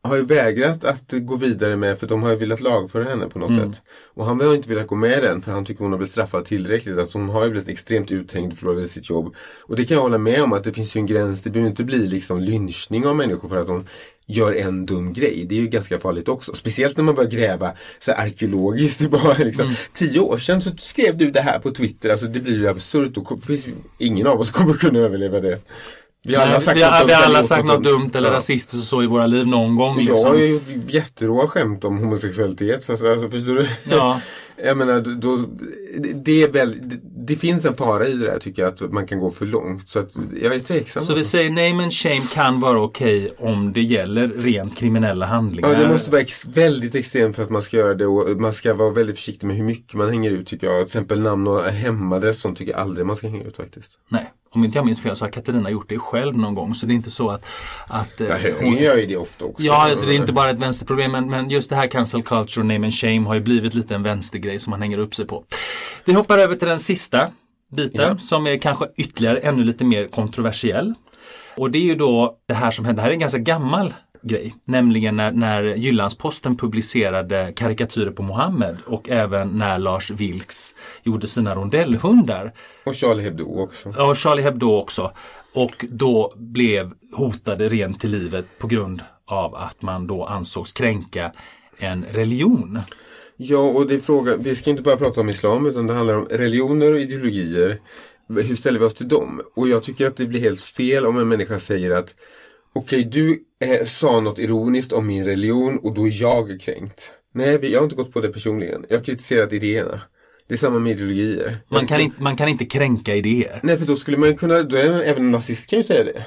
har ju vägrat att gå vidare med för de har ju velat lagföra henne på något Mm. sätt. Och han har inte velat gå med den för han tycker hon har blivit straffad tillräckligt. Alltså hon har ju blivit extremt uthängd, förlorade sitt jobb. Och det kan jag hålla med om att det finns ju en gräns. Det behöver inte bli liksom lynchning av människor för att de gör en dum grej. Det är ju ganska farligt också. Speciellt när man börjar gräva så arkeologiskt. Bara, liksom, Mm. Tio år sedan så skrev du det här på Twitter. Alltså det blir ju absurt. Och ingen av oss kommer kunna överleva det. Vi har alla sagt vi har, något vi har dumt alla eller sagt gjort något dumt eller Ja. rasistiskt och så i våra liv någon gång. Jag Liksom. har ju gjort jätteråa skämt om homosexualitet. Så, alltså, alltså, förstår du? Ja. Jag menar, då, det, är väl, det, det finns en fara i det där tycker jag. Att man kan gå för långt. Så att, jag är tveksam. Så vi alltså. säger name and shame kan vara okej om det gäller rent kriminella handlingar. Ja, det måste vara ex väldigt extremt för att man ska göra det och man ska vara väldigt försiktig med hur mycket man hänger ut tycker jag. Till exempel namn och hemadress sånt tycker jag aldrig man ska hänga ut faktiskt. Nej, om inte jag minns fel så har Katarina gjort det själv någon gång. Så det är inte så att... att eh, Ja, hon gör ju det ofta också. Ja, alltså det är inte bara ett vänsterproblem men, men just det här cancel culture name and shame har ju blivit lite en vänstergrej som man hänger upp sig på. Vi hoppar över till den sista biten Ja. som är kanske ytterligare ännu lite mer kontroversiell. Och det är ju då det här som hände, det här är en ganska gammal grej. Nämligen när, när Jyllandsposten publicerade karikatyrer på Mohammed och även när Lars Vilks gjorde sina rondellhundar. Och Charlie Hebdo också. Ja, Charlie Hebdo också. Och då blev hotade rent till livet på grund av att man då ansågs kränka en religion. Ja, och det är fråga, vi ska inte bara prata om islam utan det handlar om religioner och ideologier. Hur ställer vi oss till dem? Och jag tycker att det blir helt fel om en människa säger att okej, du eh, sa något ironiskt om min religion och då är jag kränkt. Nej, jag har inte gått på det personligen. Jag har kritiserat idéerna. Det är samma med ideologier. Man kan, inte, man kan inte kränka idéer. Nej, för då skulle man kunna, då är, även en nazist kan ju säga det.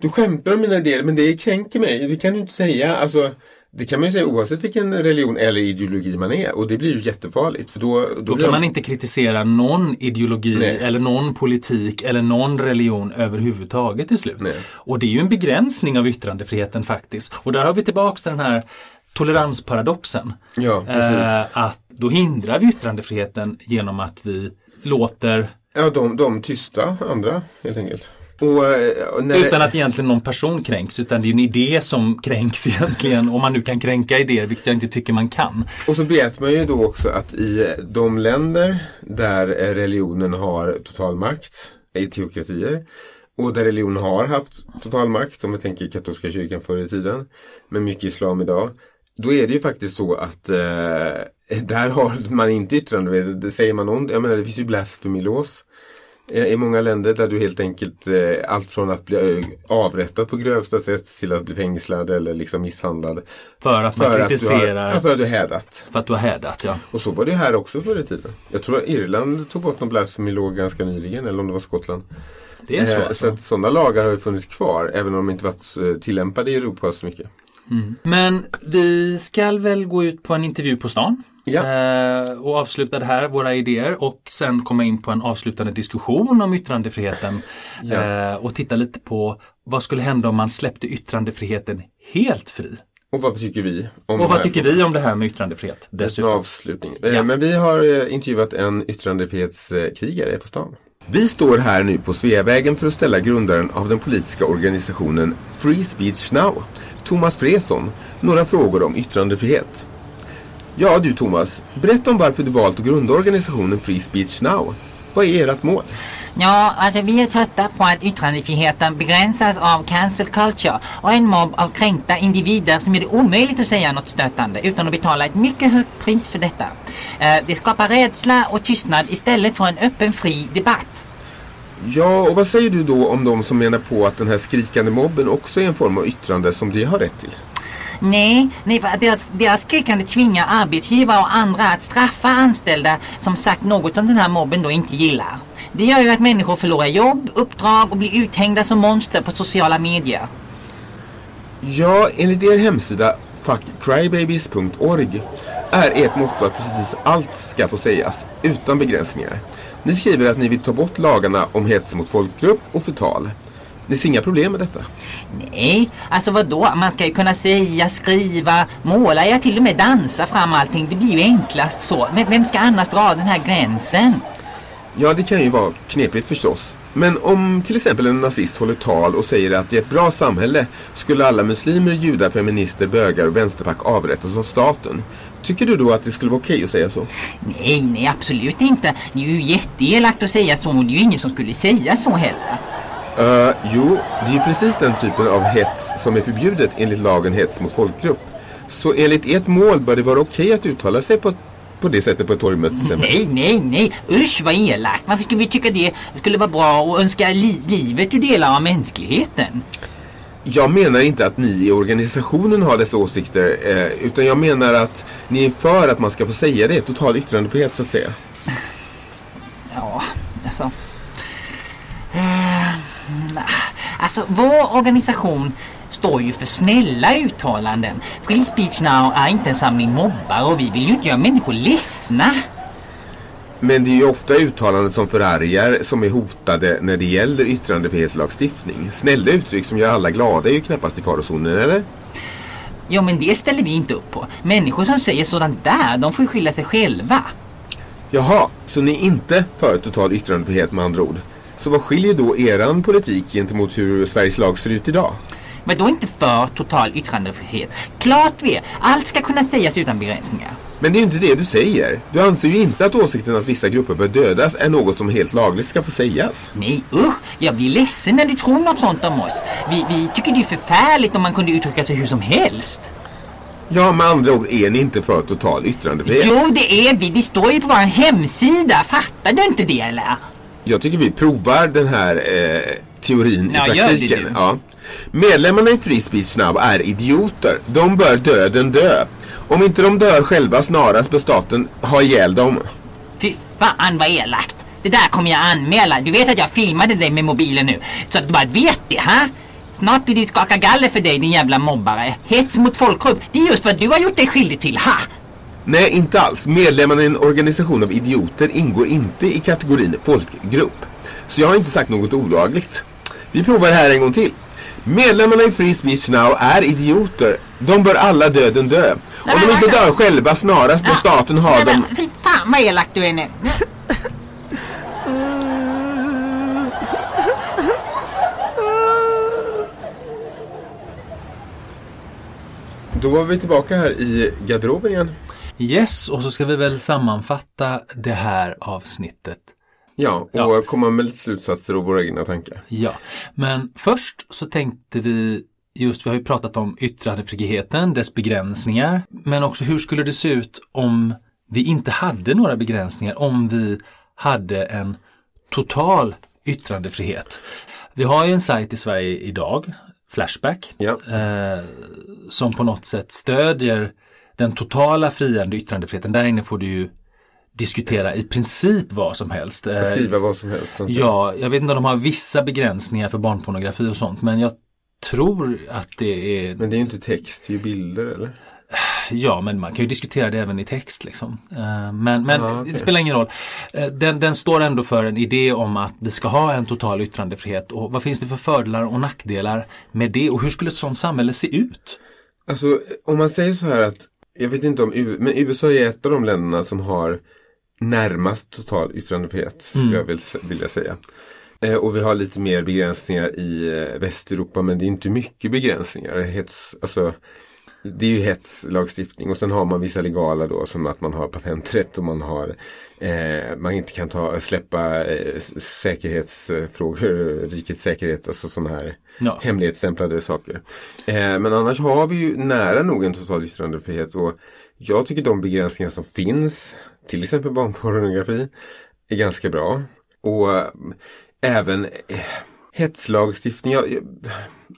Du skämtar om mina idéer, men det kränker mig. Det kan du inte säga. Alltså, det kan man ju säga oavsett vilken religion eller ideologi man är. Och det blir ju jättefarligt. För då, då, Då kan man inte kritisera någon ideologi Nej. eller någon politik eller någon religion överhuvudtaget till slut. Nej. Och det är ju en begränsning av yttrandefriheten faktiskt. Och där har vi tillbaks till den här toleransparadoxen. Ja. Eh, att då hindrar vi yttrandefriheten genom att vi låter Ja, de, de tysta andra helt enkelt. Och, eh, och Utan det, att egentligen någon person kränks utan det är en idé som kränks egentligen. Om man nu kan kränka idéer, vilket jag inte tycker man kan. och så vet man ju då också att i de länder där religionen har total makt, i teokratier, och där religionen har haft total makt, om vi tänker katolska kyrkan förr i tiden, men mycket islam idag. Då är det ju faktiskt så att eh, där har man inte yttrandefrihet. Det Säger man någon, jag menar det finns ju blasfemilås i många länder där du helt enkelt eh, allt från att bli eh, avrättad på grövsta sätt till att bli fängslad eller liksom misshandlad. För att man För att, du har, kritiserar, ja, för att du har hädat. för att du har hädat. Ja. Och så var det här också förr i tiden. Jag tror att Irland tog bort någon blasfemilåg ganska nyligen eller om det var Skottland. Det är så Eh, alltså. Så att sådana lagar har ju funnits kvar även om de inte varit eh, tillämpade i Europa så mycket. Men vi ska väl gå ut på en intervju på stan. Ja. Eh, och avsluta det här, våra idéer och sen komma in på en avslutande diskussion om yttrandefriheten. Ja. Eh, och titta lite på vad skulle hända om man släppte yttrandefriheten helt fri? Och vad tycker vi? Om Och vad tycker vi om det här med yttrandefrihet? Dessutom. avslutning. Eh, Ja. Men vi har intervjuat en yttrandefrihetskrigare på stan. Vi står här nu på Sveavägen för att ställa grundaren av den politiska organisationen Free Speech Now, Thomas Freson, några frågor om yttrandefrihet. Ja du Thomas, berätta om varför du valt att grunda organisationen Free Speech Now. Vad är ert mål? Ja, alltså vi är trötta på att yttrandefriheten begränsas av cancel culture och en mobb av kränkta individer som gör det omöjligt att säga något stötande utan att betala ett mycket högt pris för detta. Eh, det skapar rädsla och tystnad istället för en öppen fri debatt. Ja, och vad säger du då om de som menar på att den här skrikande mobben också är en form av yttrande som de har rätt till? Nej, nej deras, deras skrikande tvingar arbetsgivare och andra att straffa anställda som sagt något som den här mobben då inte gillar. Det gör ju att människor förlorar jobb, uppdrag och blir uthängda som monster på sociala medier. Ja, enligt er hemsida fuckcrybabies.org är ert motto att precis allt ska få sägas, utan begränsningar. Ni skriver att ni vill ta bort lagarna om hets mot folkgrupp och förtal. Ni ser inga problem med detta? Nej, alltså vad då? Man ska ju kunna säga, skriva, måla, ja till och med dansa fram allting. Det blir ju enklast så. Men vem ska annars dra den här gränsen? Ja, det kan ju vara knepigt förstås. Men om till exempel en nazist håller tal och säger att i ett bra samhälle skulle alla muslimer, judar, feminister, bögar och vänsterpack avrättas av staten. Tycker du då att det skulle vara okej att säga så? Nej, nej absolut inte. Det är ju jätteelakt att säga så och det är ju ingen som skulle säga så heller. Uh, jo, det är ju precis den typen av hets som är förbjudet enligt lagen hets mot folkgrupp. Så enligt ert mål bör det vara okej att uttala sig på, på det sättet på ett torgmöte. Nej, nej, nej. Usch vad elakt. Varför skulle vi tycka det skulle vara bra och önska li livet ur delar av mänskligheten? Jag menar inte att ni i organisationen har dessa åsikter, eh, utan jag menar att ni är för att man ska få säga det, total yttrandefrihet så att säga. Ja, alltså... Eh, alltså, vår organisation står ju för snälla uttalanden. Free Speech Now är inte en samling mobbare och vi vill ju inte göra människor ledsna. Men det är ju ofta uttalanden som förargar som är hotade när det gäller yttrandefrihetslagstiftning. Snälla uttryck som gör alla glada är ju knappast i farozonen, eller? Ja, men det ställer vi inte upp på. Människor som säger sådant där, de får ju skylla sig själva. Jaha, så ni är inte för total yttrandefrihet med andra ord? Så vad skiljer då eran politik gentemot hur Sveriges lag ser ut idag? Men då inte för total yttrandefrihet. Klart vi är. Allt ska kunna sägas utan begränsningar. Men det är ju inte det du säger. Du anser ju inte att åsikten att vissa grupper bör dödas är något som helt lagligt ska få sägas. Nej usch, jag blir ledsen när du tror något sånt om oss. Vi, vi tycker det är förfärligt om man kunde uttrycka sig hur som helst. Ja, med andra ord är ni inte för total yttrandefrihet. Jo, det är vi. Det står ju på vår hemsida. Fattar du inte det eller? Jag tycker vi provar den här eh, teorin Ja, i gör det praktiken. du. Ja. Medlemmarna i Free Speech Now är idioter. De bör döden dö. Om inte de dör själva snarast bör staten ha ihjäl dem. Fy fan vad elakt. Det där kommer jag anmäla. Du vet att jag filmade dig med mobilen nu. Så att du bara vet det, ha? Snart blir det skaka galler för dig din jävla mobbare. Hets mot folkgrupp, det är just vad du har gjort dig skyldig till, ha? Nej, inte alls. Medlemmarna i en organisation av idioter ingår inte i kategorin folkgrupp. Så jag har inte sagt något olagligt. Vi provar det här en gång till. Medlemmarna i Free Speech Now är idioter. De bör alla döden dö. Om de inte dör själva snarast bör staten ha dem... Fy fan vad elak du är nu. Då var vi tillbaka här i garderoben igen. Yes, och så ska vi väl sammanfatta det här avsnittet. Ja, och Ja. komma med lite slutsatser och våra egna tankar. Ja, men först så tänkte vi just, vi har ju pratat om yttrandefriheten, dess begränsningar, men också hur skulle det se ut om vi inte hade några begränsningar, om vi hade en total yttrandefrihet. Vi har ju en sajt i Sverige idag, Flashback, Ja. eh, som på något sätt stödjer den totala friande yttrandefriheten. Där inne får du ju diskutera i princip vad som helst. Eh, Skriva vad som helst. jag. Ja, jag vet inte om de har vissa begränsningar för barnpornografi och sånt men jag tror att det är Men det är ju inte text, det är ju bilder eller? Ja, men man kan ju diskutera det även i text. Liksom. Eh, Men, men Ja, okej. det spelar ingen roll. Eh, Den, den står ändå för en idé om att vi ska ha en total yttrandefrihet. Och vad finns det för fördelar och nackdelar med det? Och hur skulle ett sådant samhälle se ut? Alltså om man säger så här att, jag vet inte om men USA är ett av de länderna som har närmast total yttrandefrihet, skulle jag vill, vilja säga. Eh, och vi har lite mer begränsningar i eh, Västeuropa, men det är inte mycket begränsningar. Hets, alltså, det är ju hetslagstiftning och sen har man vissa legala då som att man har patenträtt och man har eh, man inte kan ta, släppa eh, säkerhetsfrågor, rikets säkerhet, alltså sådana här Ja. hemlighetsstämplade saker. Eh, men annars har vi ju nära nog en total yttrandefrihet och jag tycker de begränsningar som finns, till exempel barnpornografi, är ganska bra. Och eh, även eh, hetslagstiftning, jag, jag,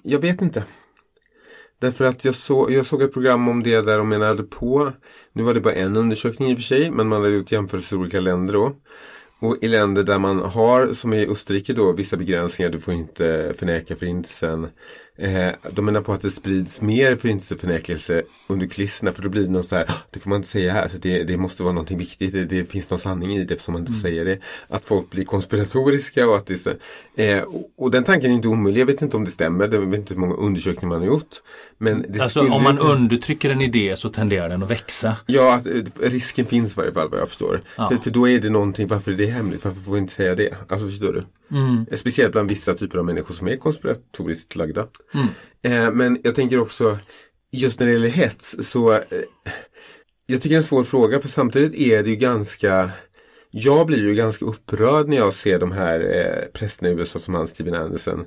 jag vet inte. Därför att jag, så, jag såg ett program om det där de menade på, nu var det bara en undersökning i och för sig, men man hade gjort jämförelser i olika länder då. Och i länder där man har, som i Österrike då, vissa begränsningar, du får inte förneka förintelsen. Eh, de menar på att det sprids mer förintelseförnekelse under kulisserna för då blir det något så här, "Ah, det får man inte säga här, så det, det måste vara någonting viktigt, det, det finns någon sanning i det eftersom man inte får säga det. Att folk blir konspiratoriska och att det så, eh, och, och den tanken är inte omöjlig, jag vet inte om det stämmer, jag vet inte hur många undersökningar man har gjort. Men Alltså skulle om man undertrycker en idé så tenderar den att växa. Ja, att, eh, risken finns i varje fall vad jag förstår. Ja. För, för då är det någonting, varför är det hemligt? Varför får vi inte säga det? Alltså förstår du? Mm. Eh, Speciellt bland vissa typer av människor som är konspiratoriskt lagda. Mm. Eh, men jag tänker också, just när det gäller hets så eh, jag tycker det är en svår fråga för samtidigt är det ju ganska jag blir ju ganska upprörd när jag ser de här eh, prästerna i USA som han Steven Anderson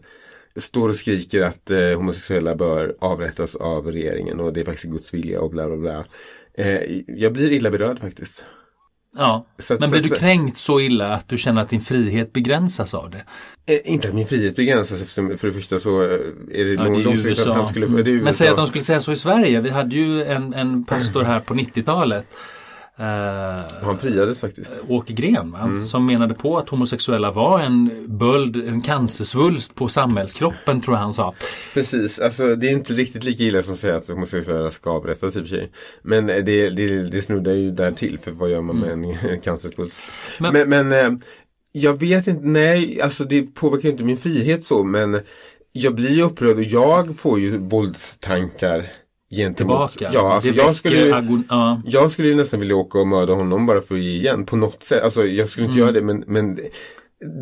står och skriker att eh, homosexuella bör avrättas av regeringen och det är faktiskt Guds vilja och bla bla bla. Eh, jag blir illa berörd faktiskt. Ja. Så Men så- blir du kränkt så illa att du känner att din frihet begränsas av det? Eh, inte att min frihet begränsas eftersom för det första så eh, är det Ja, långsiktigt att han skulle, Mm. Men säg att de skulle säga så i Sverige. Vi hade ju en, en pastor här på 90-talet. Eh, Han friades faktiskt. Åke Gren? Mm. som menade på att homosexuella var en böld, en cancersvulst på samhällskroppen tror jag han sa. Precis, alltså det är inte riktigt lika illa som att säga att homosexuella ska avrättas i och för sig. Men eh, det, det, det snuddar ju där till för vad gör man med en cancersvulst? Men- Men, men, eh, jag vet inte, nej, alltså det påverkar inte min frihet så men jag blir upprörd och jag får ju våldstankar gentemot. Tillbaka. Ja, alltså jag skulle, agon- ja. jag skulle nästan vilja åka och mörda honom bara för att ge igen på något sätt. Alltså jag skulle inte Mm. göra det men, men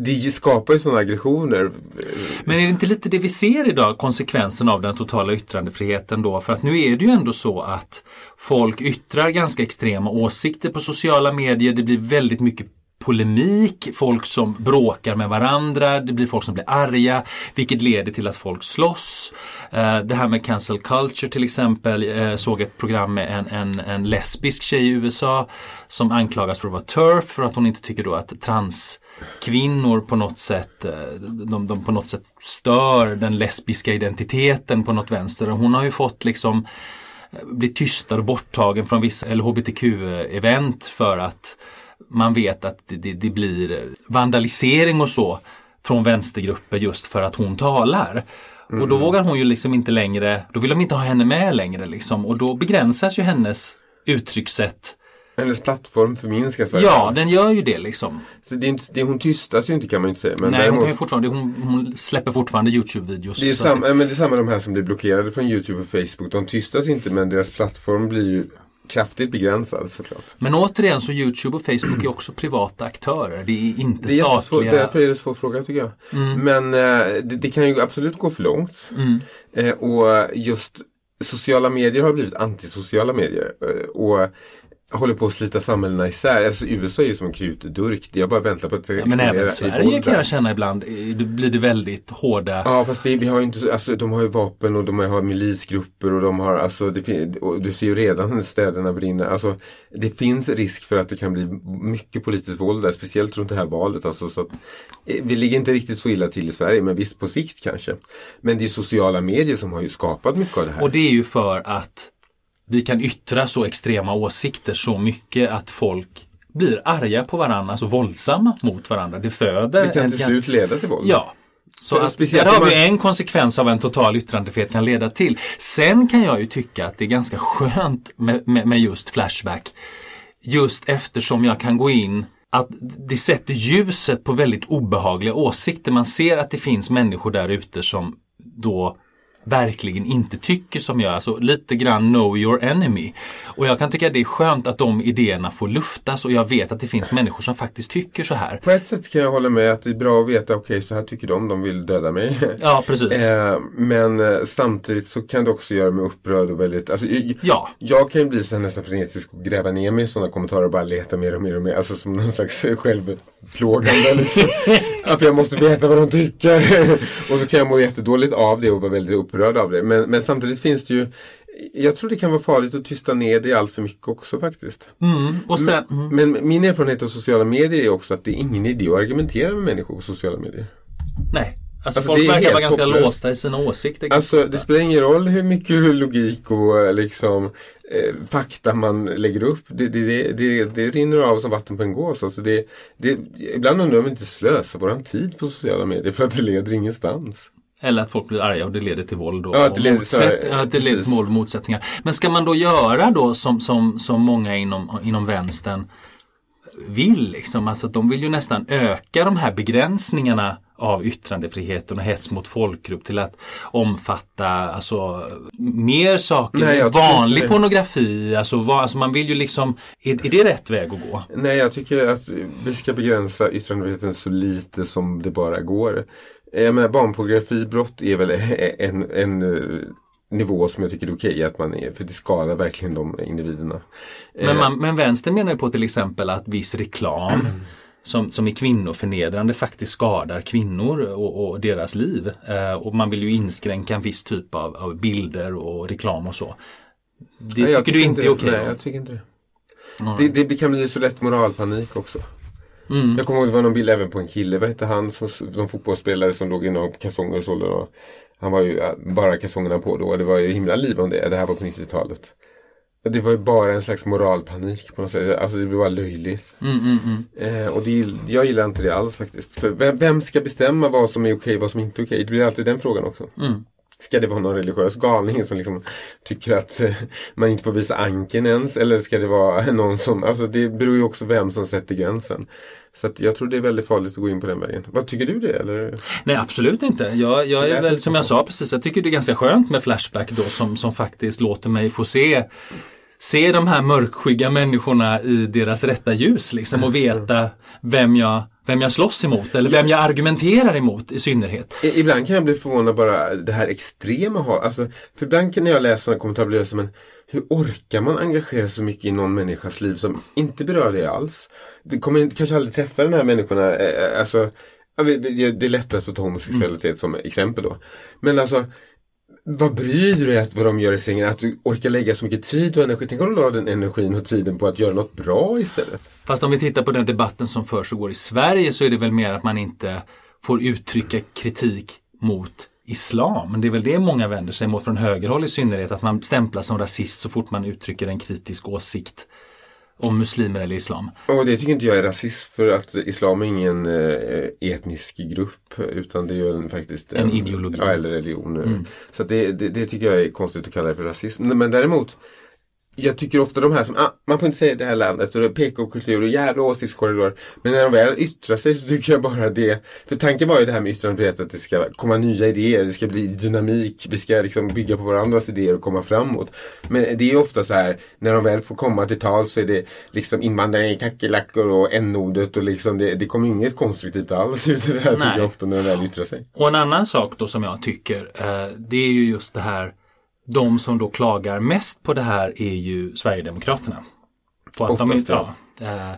det skapar ju sådana aggressioner. Men är det inte lite det vi ser idag, konsekvensen av den totala yttrandefriheten då? För att nu är det ju ändå så att folk yttrar ganska extrema åsikter på sociala medier. Det blir väldigt mycket polemik, folk som bråkar med varandra, det blir folk som blir arga, vilket leder till att folk slåss. Eh, det här med cancel culture till exempel, jag såg ett program med en, en, en lesbisk tjej i USA som anklagas för att vara turf för att hon inte tycker då att transkvinnor på något sätt eh, de, de på något sätt stör den lesbiska identiteten på något vänster. Hon har ju fått liksom bli tystad och borttagen från vissa LHBTQ-event för att man vet att det, det, det blir vandalisering och så från vänstergrupper just för att hon talar. Och då vågar hon ju liksom inte längre, då vill de inte ha henne med längre liksom och då begränsas ju hennes uttryckssätt. Hennes plattform förminskas varje Ja, den gör ju det liksom. Så det är inte, det, hon tystas ju inte kan man ju inte säga. Men Nej, hon, däremot, ju fortfarande, hon, hon släpper fortfarande Youtube-videos. det, är samma, men det är samma de här som blir blockerade från Youtube och Facebook. De tystas inte men deras plattform blir ju kraftigt begränsad såklart. Men återigen så Youtube och Facebook är också privata aktörer. Det är inte Det är statliga. därför är det en svår fråga tycker jag. Men eh, det, det kan ju absolut gå för långt. Mm. Eh, och just sociala medier har blivit antisociala medier. Eh, och håller på att slita samhällena isär. Alltså USA är ju som en krutdurk. Jag bara väntar på att det Ja, men även Sverige kan jag känna ibland, eh, det blir det väldigt hårda. Ja fast vi, vi har ju inte, så- alltså de har ju vapen och de har milisgrupper och de har, alltså det du ser ju redan städerna brinner, alltså det finns risk för att det kan bli mycket politiskt våld där, speciellt runt det här valet alltså så att eh, vi ligger inte riktigt så illa till i Sverige, men visst på sikt kanske. Men det är sociala medier som har ju skapat mycket av det här. Och det är ju för att vi kan yttra så extrema åsikter så mycket att folk blir arga på varandra, alltså våldsamma mot varandra. Det föder det kan till slut leda till våld. Ja. Så att, där har vi en konsekvens av en total yttrandefrihet kan leda till. Sen kan jag ju tycka att det är ganska skönt med, med, med just Flashback. Just eftersom jag kan gå in att det sätter ljuset på väldigt obehagliga åsikter. Man ser att det finns människor där ute som då verkligen inte tycker som jag. Alltså lite grann know your enemy. Och jag kan tycka att det är skönt att de idéerna får luftas och jag vet att det finns människor som faktiskt tycker så här. På ett sätt kan jag hålla med att det är bra att veta, okej så här tycker de, de vill döda mig. Ja, precis. Eh, men eh, samtidigt så kan det också göra mig upprörd och väldigt, alltså, jag, Ja. jag kan ju bli så här nästan frenetisk och gräva ner mig i sådana kommentarer och bara leta mer och mer och mer, alltså som någon slags självplågande liksom. för jag måste veta vad de tycker. och så kan jag må jättedåligt av det och vara väldigt upprörd av det. Men, men samtidigt finns det ju jag tror det kan vara farligt att tysta ner det allt för mycket också faktiskt. Mm. Och sen, mm. Men min erfarenhet av sociala medier är också att det är ingen idé att argumentera med människor på sociala medier. Nej. Alltså, Alltså, folk det är verkar vara ganska hopplöst. låsta i sina åsikter. Alltså det spelar ingen roll hur mycket logik och eh, liksom eh, fakta man lägger upp. Det, det, det, det, det rinner av som vatten på en gås. Alltså det, det, ibland undrar jag om vi inte slösar våran tid på sociala medier för att det leder ingenstans. Eller att folk blir arga och det leder till våld och, Ja, att det leder motsätt- ja, att det leder till precis. våld och motsättningar. Men ska man då göra då som, som, som många inom, inom vänstern vill, liksom, alltså att de vill ju nästan öka de här begränsningarna av yttrandefriheten och hets mot folkgrupp till att omfatta alltså, mer saker. Nej, vanlig pornografi, alltså, vad, alltså man vill ju liksom, är, är det rätt väg att gå? Nej, jag tycker att vi ska begränsa yttrandefriheten så lite som det bara går. Eh, Jag menar, barnpornografibrott är väl en, en eh, nivå som jag tycker är okej att man är, för det skadar verkligen de individerna. Men, Eh, man, men vänster menar ju på till exempel att viss reklam som, som är kvinnoförnedrande faktiskt skadar kvinnor och, och deras liv. Eh, och man vill ju inskränka en viss typ av, av bilder och reklam och så. Det nej, jag tycker du inte är okej? Nej, då? jag tycker inte det. Mm. Det, det kan bli så lätt moralpanik också. Mm. Jag kommer ihåg det var någon bild även på en kille, vad hette han, som, de fotbollsspelare som låg i några kalsonger och sålde. Han var ju ja, bara kalsongerna på då, det var ju himla liv om det, det här var på 90-talet. Det var ju bara en slags moralpanik på något sätt, alltså det var bara löjligt. Mm, mm, mm. Eh, och det, jag gillar inte det alls faktiskt. För vem, vem ska bestämma vad som är okej och vad som inte är okej? Det blir alltid den frågan också. Ska det vara någon religiös galning som liksom tycker att eh, man inte får visa anken ens? Eller ska det vara någon som, alltså det beror ju också vem som sätter gränsen. Så jag tror det är väldigt farligt att gå in på den vägen. Vad tycker du det? Eller? Nej absolut inte. Jag, jag är väl som jag sa precis, jag tycker det är ganska skönt med Flashback då som, som faktiskt låter mig få se Se de här mörkskygga människorna i deras rätta ljus liksom och veta vem jag, vem jag slåss emot eller vem jag argumenterar emot i synnerhet. Ibland kan jag bli förvånad bara det här extrema ha, alltså För ibland kan jag läsa sådana kommentarer blir jag så men hur orkar man engagera sig så mycket i någon människas liv som inte berör dig alls? Du kommer kanske aldrig träffa den här människorna, eh, eh, alltså Det är lättast att ta homosexualitet som exempel då. Men alltså vad bryr du dig att vad de gör i sängen? Att du orkar lägga så mycket tid och energi. Tänk om du la den energin och tiden på att göra något bra istället. Fast om vi tittar på den debatten som förs och går i Sverige så är det väl mer att man inte får uttrycka kritik mot islam. Men det är väl det många vänder sig mot från högerhåll i synnerhet. Att man stämplas som rasist så fort man uttrycker en kritisk åsikt om muslimer eller islam. Och det tycker inte jag är rasism för att islam är ingen eh, etnisk grupp utan det är ju en, faktiskt En ideologi. Ja, eller religion. Mm. Så det, det, det tycker jag är konstigt att kalla det för rasism. Men däremot jag tycker ofta de här som, ah, man får inte säga det här landet och PK-kultur och jävla åsiktskorridor. Men när de väl yttrar sig så tycker jag bara det. För tanken var ju det här med yttrandefrihet att det ska komma nya idéer, det ska bli dynamik, vi ska liksom bygga på varandras idéer och komma framåt. Men det är ofta så här, när de väl får komma till tal så är det liksom invandrare i kackerlackor och n-ordet och liksom det, det kommer inget konstruktivt alls ut det här tycker Nej. jag ofta när de väl yttrar sig. Och en annan sak då som jag tycker, eh, det är ju just det här, de som då klagar mest på det här är ju Sverigedemokraterna. På att de Oftast, inte, ja. eh,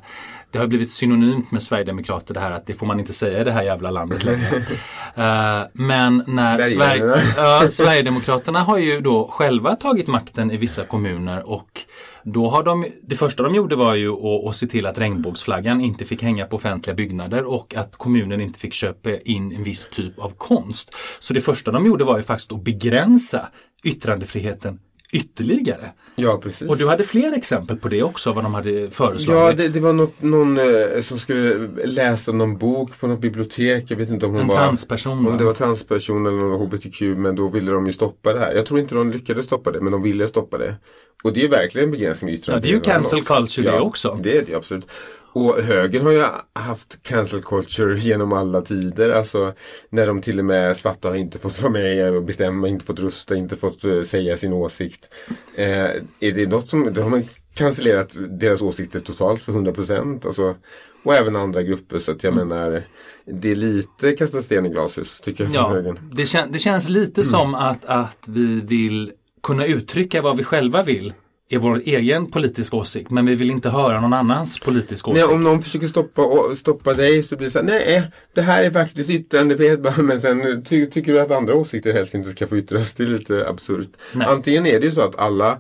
det har blivit synonymt med Sverigedemokrater det här att det får man inte säga i det här jävla landet längre. Eh, men när. Sverige, ja, Sverigedemokraterna har ju då själva tagit makten i vissa kommuner och då har de, det första de gjorde var ju att, att se till att regnbågsflaggan inte fick hänga på offentliga byggnader och att kommunen inte fick köpa in en viss typ av konst. Så det första de gjorde var ju faktiskt att begränsa yttrandefriheten ytterligare. Ja, precis. Och du hade fler exempel på det också, vad de hade föreslagit. Ja, det, det var något, någon eh, som skulle läsa någon bok på något bibliotek. Jag vet inte om hon En var transperson? Om det var transperson eller någon HBTQ. Men då ville de ju stoppa det här. Jag tror inte de lyckades stoppa det, men de ville stoppa det. Och det är verkligen en begränsning i Ja, det är ju yttrandefriheten cancel culture det också. Det är det absolut. Och högern har ju haft cancel culture genom alla tider. Alltså när de till och med svarta har inte fått vara med och bestämma, inte fått rösta, inte fått eh, säga sin åsikt. Eh, är det något som, då har man cancellerat deras åsikter totalt för 100 procent. Alltså, och även andra grupper. Så att jag Mm. menar, det är lite kasta sten i glashus tycker jag Ja, det, kän, det känns lite Mm. som att, att vi vill kunna uttrycka vad vi själva vill i vår egen politiska åsikt men vi vill inte höra någon annans politiska Nej, åsikt. om någon försöker stoppa, stoppa dig så blir det så här, nej det här är faktiskt yttrandefrihet men sen ty, tycker du att andra åsikter helst inte ska få yttras. Det är lite absurt. Nej. Antingen är det ju så att alla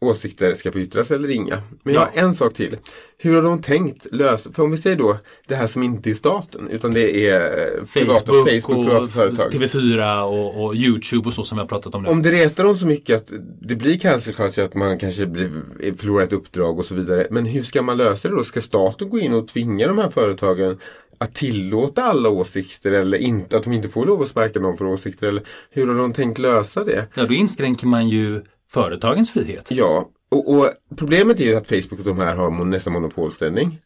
åsikter ska få yttras eller inga. Men jag har en sak till. Hur har de tänkt lösa, för om vi säger då det här som inte är staten utan det är eh, privata, Facebook, Facebook privata och företag. TV4 och, och Youtube och så som vi har pratat om nu. Om det retar dem så mycket att det blir cancel culture, att man kanske blir, förlorar ett uppdrag och så vidare. Men hur ska man lösa det då? Ska staten gå in och tvinga de här företagen att tillåta alla åsikter eller inte, att de inte får lov att sparka någon för åsikter? Eller hur har de tänkt lösa det? Ja, då inskränker man ju företagens frihet. Ja, och, och problemet är ju att Facebook och de här har nästan monopolställning.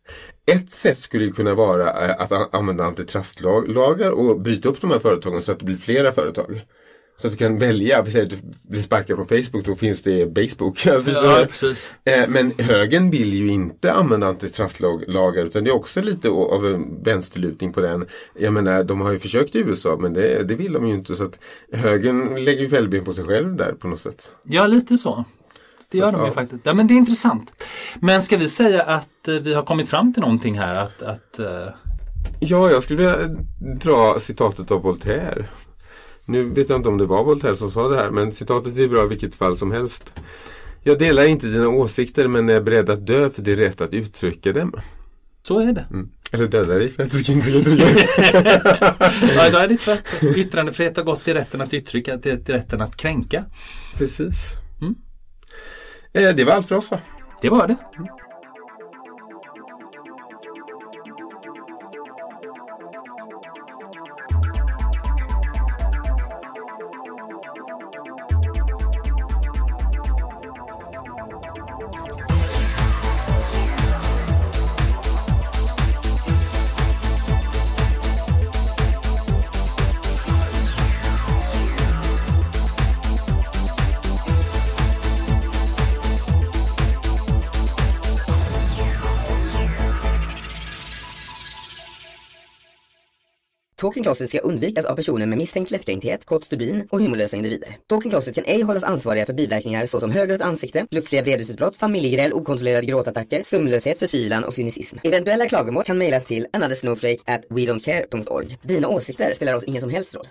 Ett sätt skulle ju kunna vara eh, att använda antitrustlagar och bryta upp de här företagen så att det blir flera företag. Så att du kan välja, vi säger att du blir sparkad från Facebook, då finns det Facebook. Ja, precis. Eh, Men högern vill ju inte använda antitrustlagar utan det är också lite av en vänsterlutning på den. Jag menar, de har ju försökt i USA men det, det vill de ju inte så att högern lägger ju fällben på sig själv där på något sätt. Ja, lite så. Det gör att, de ju ja. faktiskt. Ja, men det är intressant. Men ska vi säga att eh, vi har kommit fram till någonting här? Att, att, eh, Ja, jag skulle vilja dra citatet av Voltaire. Nu vet jag inte om det var Voltaire som sa det här, men citatet är bra i vilket fall som helst. Jag delar inte dina åsikter men är beredd att dö för det är rätt att uttrycka dem. så är det. Mm. Eller döda dig för att du ska inte uttrycka dig. Ja, då är det tvärtom. Yttrandefrihet har gått till rätten att uttrycka, till, till rätten att kränka. Precis. Mm. Eh, det var allt för oss va? Det var det. Talking Closet ska undvikas av personer med misstänkt lättkränkthet, kort stubin och humorlösa individer. Talking Closet kan ej hållas ansvariga för biverkningar såsom högrött ansikte, plötsliga vredesutbrott, familjegräl, okontrollerade gråtattacker, sömnlöshet, förkylan och cynism. Eventuella klagomål kan mejlas till anothersnowflake at wedon'tcare.org Dina åsikter spelar oss ingen som helst roll.